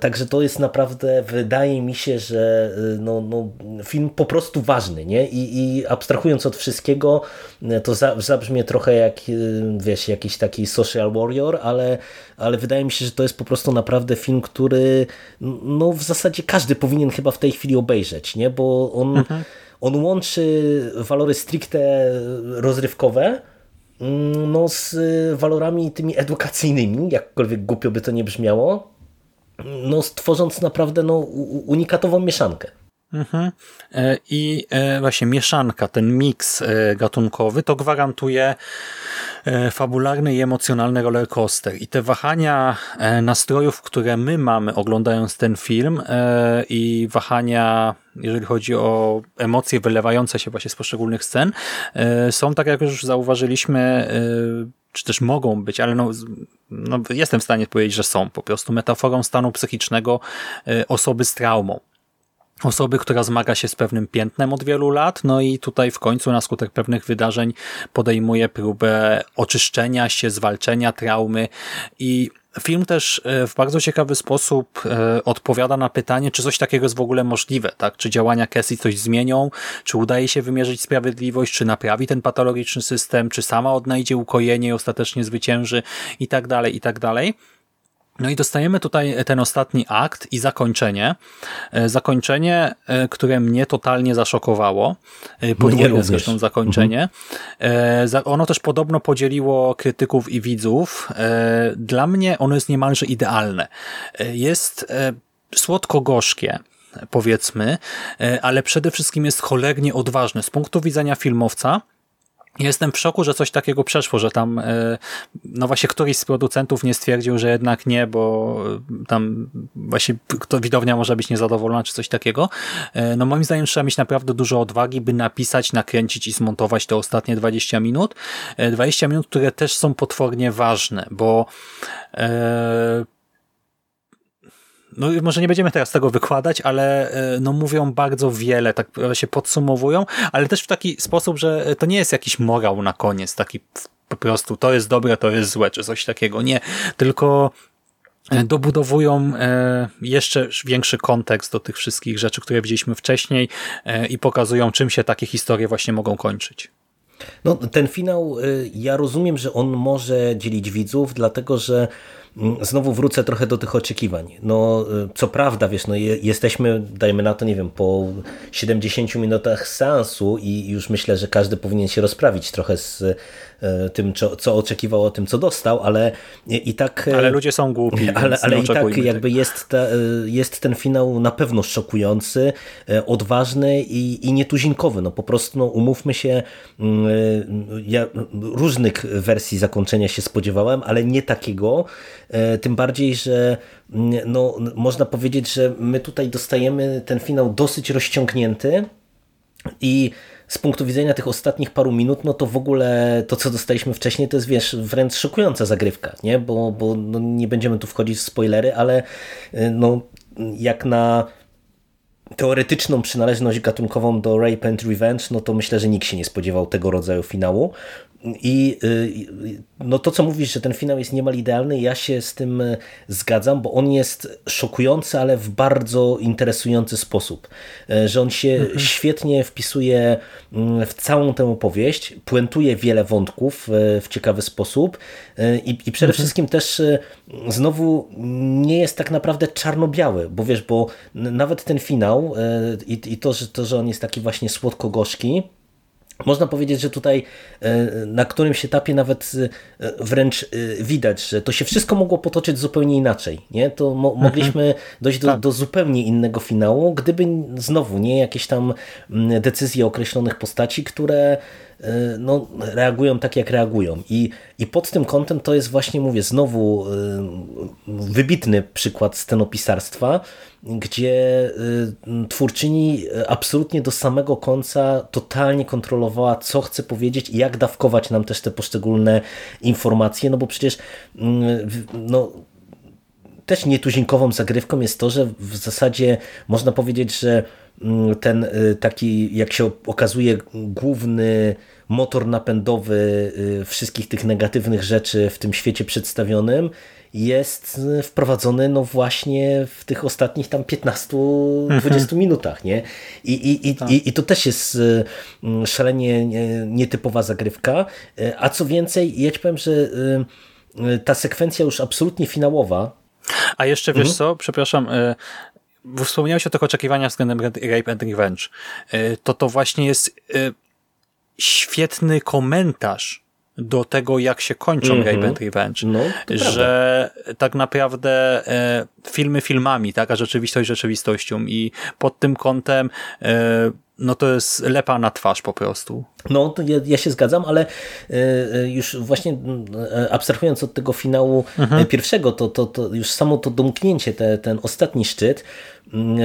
Także to jest naprawdę, wydaje mi się, że no, no, film po prostu ważny, nie? I, i abstrahując od wszystkiego, to zabrzmie trochę jak, wiesz, jakiś taki social warrior, ale, ale wydaje mi się, że to jest po prostu naprawdę film, który no w zasadzie każdy powinien chyba w tej chwili obejrzeć, nie? bo on, mhm. on łączy walory stricte rozrywkowe mm, no, z walorami tymi edukacyjnymi, jakkolwiek głupio by to nie brzmiało, no, stworząc naprawdę no, unikatową mieszankę. Mhm. E, I e, właśnie mieszanka, ten miks e, gatunkowy to gwarantuje fabularny i emocjonalny rollercoaster. I te wahania nastrojów, które my mamy oglądając ten film i wahania, jeżeli chodzi o emocje wylewające się właśnie z poszczególnych scen, są tak jak już zauważyliśmy czy też mogą być, ale no, no, jestem w stanie powiedzieć, że są po prostu metaforą stanu psychicznego osoby z traumą osoby, która zmaga się z pewnym piętnem od wielu lat, no i tutaj w końcu na skutek pewnych wydarzeń podejmuje próbę oczyszczenia się, zwalczenia traumy. I Film też e, w bardzo ciekawy sposób e, odpowiada na pytanie, czy coś takiego jest w ogóle możliwe, tak? Czy działania Cassie coś zmienią, czy udaje się wymierzyć sprawiedliwość, czy naprawi ten patologiczny system, czy sama odnajdzie ukojenie i ostatecznie zwycięży? I tak dalej, i tak dalej. No i dostajemy tutaj ten ostatni akt i zakończenie. E, zakończenie, e, które mnie totalnie zaszokowało. E, podwójne zresztą zakończenie. Mhm. Ono też podobno podzieliło krytyków i widzów. Dla mnie ono jest niemalże idealne. Jest słodko-gorzkie powiedzmy, ale przede wszystkim jest cholernie odważne z punktu widzenia filmowca, Jestem w szoku, że coś takiego przeszło, że tam e, no właśnie któryś z producentów nie stwierdził, że jednak nie, bo tam właśnie kto widownia może być niezadowolona czy coś takiego. E, no moim zdaniem trzeba mieć naprawdę dużo odwagi, by napisać, nakręcić i zmontować te ostatnie 20 minut. 20 e, minut, które też są potwornie ważne, bo no może nie będziemy teraz tego wykładać, ale e, no mówią bardzo wiele, tak się podsumowują, ale też w taki sposób, że to nie jest jakiś morał na koniec, taki po prostu to jest dobre, to jest złe, czy coś takiego. Nie, tylko e, dobudowują e, jeszcze większy kontekst do tych wszystkich rzeczy, które widzieliśmy wcześniej i pokazują, czym się takie historie właśnie mogą kończyć. No, ten finał, ja rozumiem, że on może dzielić widzów, dlatego że znowu wrócę trochę do tych oczekiwań. No, co prawda, wiesz, no, jesteśmy, dajmy na to, nie wiem, po 70 minutach seansu i już myślę, że każdy powinien się rozprawić trochę z tym, co oczekiwał, o tym, co dostał, ale i tak... E, ale ludzie są głupi. Ale, ale i tak jakby jest, ta, e, jest ten finał na pewno szokujący, odważny i, i nietuzinkowy. No po prostu no, umówmy się, mm, ja różnych wersji zakończenia się spodziewałem, ale nie takiego. Tym bardziej, że mm, no, można powiedzieć, że my tutaj dostajemy ten finał dosyć rozciągnięty i z punktu widzenia tych ostatnich paru minut, no to w ogóle to, co dostaliśmy wcześniej, to jest wiesz, wręcz szokująca zagrywka, nie? Bo, bo no, nie będziemy tu wchodzić w spoilery, ale y, no, jak na teoretyczną przynależność gatunkową do Rape and Revenge, no to myślę, że nikt się nie spodziewał tego rodzaju finału. I y, no to, co mówisz, że ten finał jest niemal idealny, ja się z tym y, zgadzam, bo on jest szokujący, ale w bardzo interesujący sposób. Y, że on się mhm. świetnie wpisuje mm, w całą tę opowieść, puentuje wiele wątków w ciekawy sposób i, i przede mhm. wszystkim też znowu nie jest tak naprawdę czarno-biały, bo wiesz, bo nawet ten finał i, i to, że, to, że on jest taki właśnie słodko-gorzki, można powiedzieć, że tutaj e, na którymś etapie nawet e, wręcz e, widać, że to się wszystko mogło potoczyć zupełnie inaczej. Nie? To mo mhm. mogliśmy dojść do, tak. do, zupełnie innego finału, gdyby znowu nie jakieś tam decyzje określonych postaci, które no, reagują tak, jak reagują. I, I pod tym kątem to jest właśnie, mówię, znowu wybitny przykład scenopisarstwa, gdzie y, twórczyni absolutnie do samego końca totalnie kontrolowała, co chce powiedzieć i jak dawkować nam też te poszczególne informacje, no bo przecież mm, no, też nietuzinkową zagrywką jest to, że w zasadzie można powiedzieć, że mm, ten y, taki, jak się okazuje, główny motor napędowy y, wszystkich tych negatywnych rzeczy w tym świecie przedstawionym jest wprowadzony no właśnie w tych ostatnich tam 15-20 mhm. minutach, nie? I, i, i, tak. i, I to też jest mm, szalenie nietypowa zagrywka, e, a co więcej, ja ci powiem, że y, y, ta sekwencja już absolutnie finałowa. A jeszcze wiesz mhm. co, przepraszam, wspomniałeś o tych oczekiwaniach względem Rape and Revenge. To to właśnie jest świetny komentarz do tego, jak się kończą mm -hmm. Rape and Revenge. No, że prawda. tak naprawdę e, filmy filmami, tak, a rzeczywistość rzeczywistością i pod tym kątem e, no to jest lepa na twarz po prostu. No, to ja, ja się zgadzam, ale e, już właśnie e, abstrahując od tego finału mhm. pierwszego, to, to, to już samo to domknięcie, te, ten ostatni szczyt,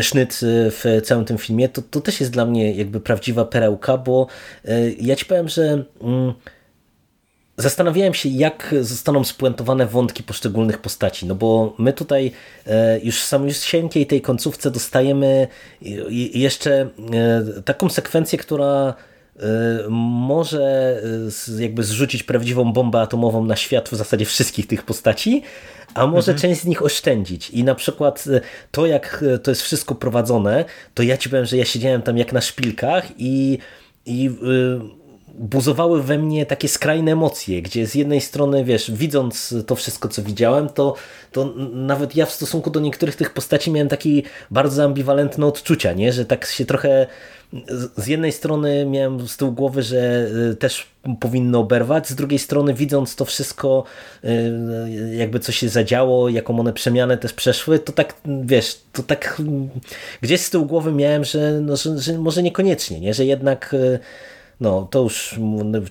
sznyt w całym tym filmie, to, to też jest dla mnie jakby prawdziwa perełka, bo ja ci powiem, że mm, Zastanawiałem się, jak zostaną spuentowane wątki poszczególnych postaci, no bo my tutaj e, już w samosiękiej tej końcówce dostajemy jeszcze e, taką sekwencję, która e, może jakby zrzucić prawdziwą bombę atomową na świat w zasadzie wszystkich tych postaci, a może mhm. część z nich oszczędzić. I na przykład to, jak to jest wszystko prowadzone, to ja ci powiem, że ja siedziałem tam jak na szpilkach i, i buzowały we mnie takie skrajne emocje, gdzie z jednej strony, wiesz, widząc to wszystko, co widziałem, to, to nawet ja w stosunku do niektórych tych postaci miałem takie bardzo ambiwalentne odczucia, nie? że tak się trochę z jednej strony miałem z tyłu głowy, że y, też powinno oberwać, z drugiej strony widząc to wszystko, y, jakby co się zadziało, jaką one przemianę też przeszły, to tak, wiesz, to tak gdzieś z tyłu głowy miałem, że, no, że, że może niekoniecznie, nie? że jednak y, no, to już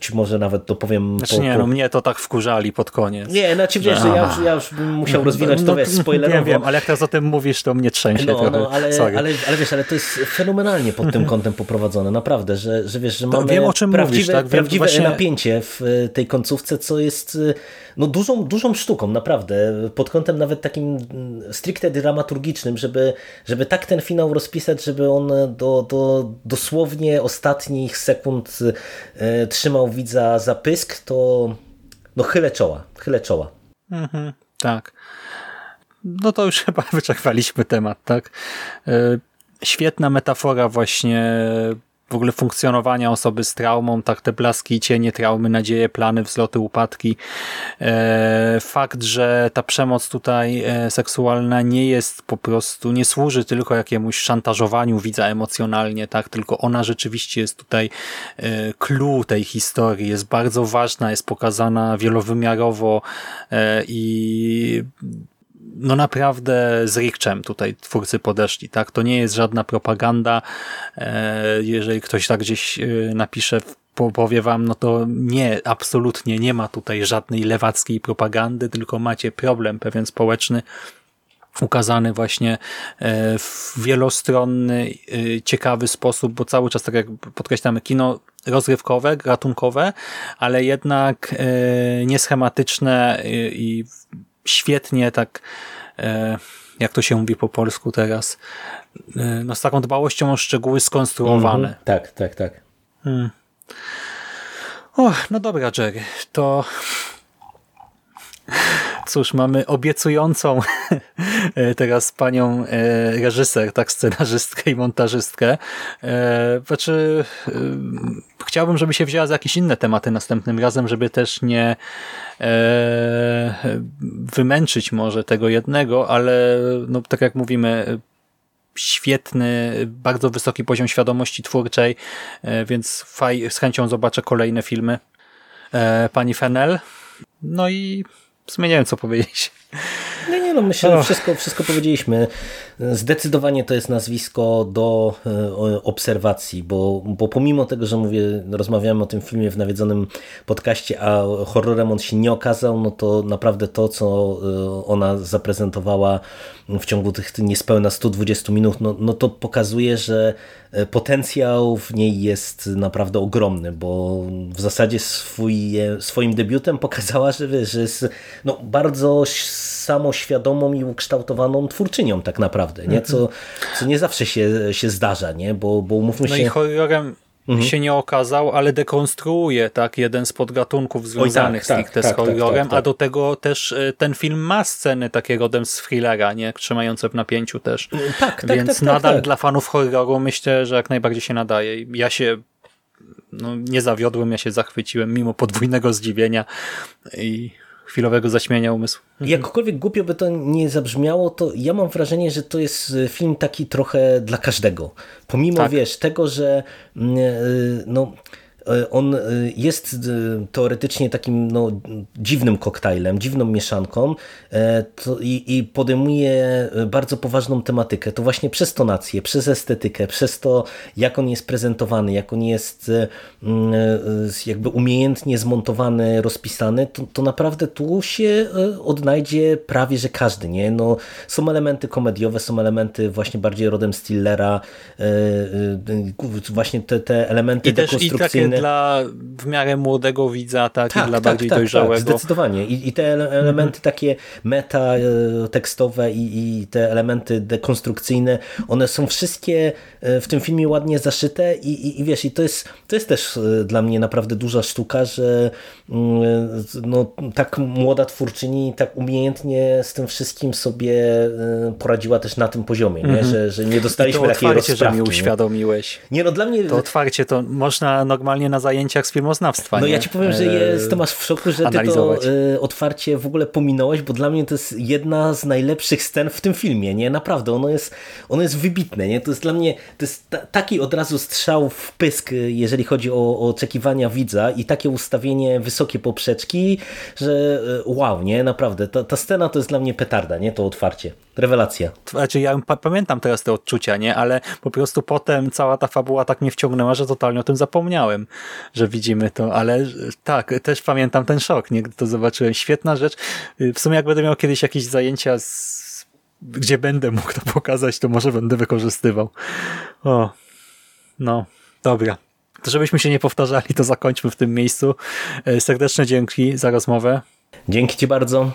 ci może nawet to powiem. Znaczy po, nie, no mnie to tak wkurzali pod koniec. Nie, znaczy wiesz, że ja już, ja już bym musiał rozwinąć no, to, wiesz, spoilerowo. Nie wiem, ale jak teraz o tym mówisz, to mnie trzęsie no, trochę. No, ale, ale, ale, wiesz, ale to jest fenomenalnie pod tym kątem poprowadzone, naprawdę, że, że wiesz, że mamy wiem, o czym prawdziwe, mówisz, tak? prawdziwe właśnie... napięcie w e, tej końcówce, co jest e, no, dużą, dużą sztuką, naprawdę, pod kątem nawet takim stricte dramaturgicznym, żeby, żeby tak ten finał rozpisać, żeby on do, do dosłownie ostatnich sekund e, trzymał widza za pysk, to no chylę czoła, chylę czoła. Mhm, tak. No to już chyba wyczerpaliśmy temat, tak? E, świetna metafora właśnie w ogóle funkcjonowania osoby z traumą, tak te blaski i cienie traumy, nadzieje, plany, wzloty, upadki. E, fakt, że ta przemoc tutaj e, seksualna nie jest po prostu, nie służy tylko jakiemuś szantażowaniu widza emocjonalnie, tak, tylko ona rzeczywiście jest tutaj e, clue tej historii, jest bardzo ważna, jest pokazana wielowymiarowo i no naprawdę z rikczem tutaj twórcy podeszli, tak? To nie jest żadna propaganda. E, jeżeli ktoś tak gdzieś e, napisze, powie wam, no to nie, absolutnie nie ma tutaj żadnej lewackiej propagandy, tylko macie problem pewien społeczny, ukazany właśnie e, w wielostronny, ciekawy sposób, bo cały czas, tak jak podkreślamy, kino rozrywkowe, ratunkowe, ale jednak nieschematyczne i świetnie tak, e, jak to się mówi po polsku teraz, e, no z taką dbałością o szczegóły skonstruowane. Mm -hmm. Tak, tak, tak. Hmm. O, no dobra, Jerry, to cóż, mamy obiecującą e, teraz panią reżyser, tak, scenarzystkę i montażystkę. Znaczy, chciałbym, żeby się wzięła za jakieś inne tematy następnym razem, żeby też nie e, wymęczyć może tego jednego, ale no, tak jak mówimy, świetny, bardzo wysoki poziom świadomości twórczej, e, więc faj, z chęcią zobaczę kolejne filmy e, pani Fennel. No i w sumie nie wiem, co powiedzieć. No nie no, myślę, że wszystko, wszystko powiedzieliśmy. Zdecydowanie to jest nazwisko do e, obserwacji, bo, bo pomimo tego, że mówię, rozmawiamy o tym filmie w nawiedzonym podcaście, a horrorem on się nie okazał, no to naprawdę to, co e, ona zaprezentowała w ciągu tych niespełna 120 minut, no, no to pokazuje, że e, potencjał w niej jest naprawdę ogromny, bo w zasadzie swój, swoim debiutem pokazała, że, że jest no, bardzo samoświadomą i ukształtowaną twórczynią tak naprawdę, nie? Co, co nie zawsze się, się zdarza, nie? Bo, bo umówmy no się... No i horrorem mhm. się nie okazał, ale dekonstruuje tak jeden z podgatunków związanych Oj, tak, stricte tak, z tak, tak, horrorem, tak, a do tego też e, ten film ma sceny takie rodem z thrillera, nie? trzymające w napięciu też. Mm, tak, tak, Więc nadal dla fanów horroru myślę, że jak najbardziej się nadaje. Ja się no, nie zawiodłem, ja się zachwyciłem mimo podwójnego zdziwienia i chwilowego zaśmienia umysłu. Mhm. Jakkolwiek głupio by to nie zabrzmiało, to ja mam wrażenie, że to jest e, film taki trochę dla każdego. Pomimo, tak. wiesz, tego, że mm, e, no on e, jest e, teoretycznie takim no, dziwnym koktajlem, dziwną mieszanką i, i podejmuje bardzo poważną tematykę. To właśnie przez tonację, przez estetykę, przez to, jak on jest prezentowany, jak on jest mm, jakby umiejętnie zmontowany, rozpisany, to, to naprawdę tu się odnajdzie prawie, że każdy. Nie? No, są elementy komediowe, są elementy właśnie bardziej rodem Stillera, właśnie te, te elementy I dekonstrukcyjne dla w miarę młodego widza, tak, tak i dla tak, bardziej tak, tak dojrzałego. Tak, zdecydowanie. I, I, te elementy mhm. takie meta e, tekstowe i, i, te elementy dekonstrukcyjne, one są wszystkie e, w tym filmie ładnie zaszyte i, i, i wiesz, i to jest, to jest też e, dla mnie naprawdę duża sztuka, że mm, no, tak młoda twórczyni tak umiejętnie z tym wszystkim sobie poradziła też na tym poziomie, nie? Mhm. Że, że nie dostaliśmy takiej rozprawki. że mi uświadomiłeś. Nie? nie, no dla mnie... To otwarcie to można normalnie na zajęciach z filmoznawstwa. No nie? ja ci powiem, że E, jestem aż w szoku, że ty to e, otwarcie w ogóle pominąłeś, bo dla mnie to jest jedna z najlepszych scen w tym filmie, nie? Naprawdę, ono jest, ono jest wybitne, nie? To jest dla mnie, to jest ta, taki od razu strzał w pysk, e, jeżeli chodzi o, o oczekiwania widza i takie ustawienie wysokie poprzeczki, że wow, nie? Naprawdę, ta, ta scena to jest dla mnie petarda, nie? To otwarcie. Rewelacja. Znaczy ja pa pamiętam teraz te odczucia, nie? Ale po prostu potem cała ta fabuła tak mnie wciągnęła, że totalnie o tym zapomniałem, że widzimy to, ale e, tak, też pamiętam ten szok, nie? Gdy to zobaczyłem. Świetna rzecz. Y, W sumie jak będę miał kiedyś jakieś zajęcia z... gdzie będę mógł to pokazać, to może będę wykorzystywał. O, no, dobra. To żebyśmy się nie powtarzali, to zakończmy w tym miejscu. E, Serdeczne dzięki za rozmowę. Dzięki ci bardzo.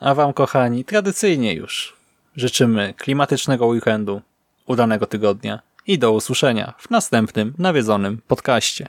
A Wam, kochani, tradycyjnie już życzymy klimatycznego weekendu, udanego tygodnia i do usłyszenia w następnym nawiedzonym podcaście.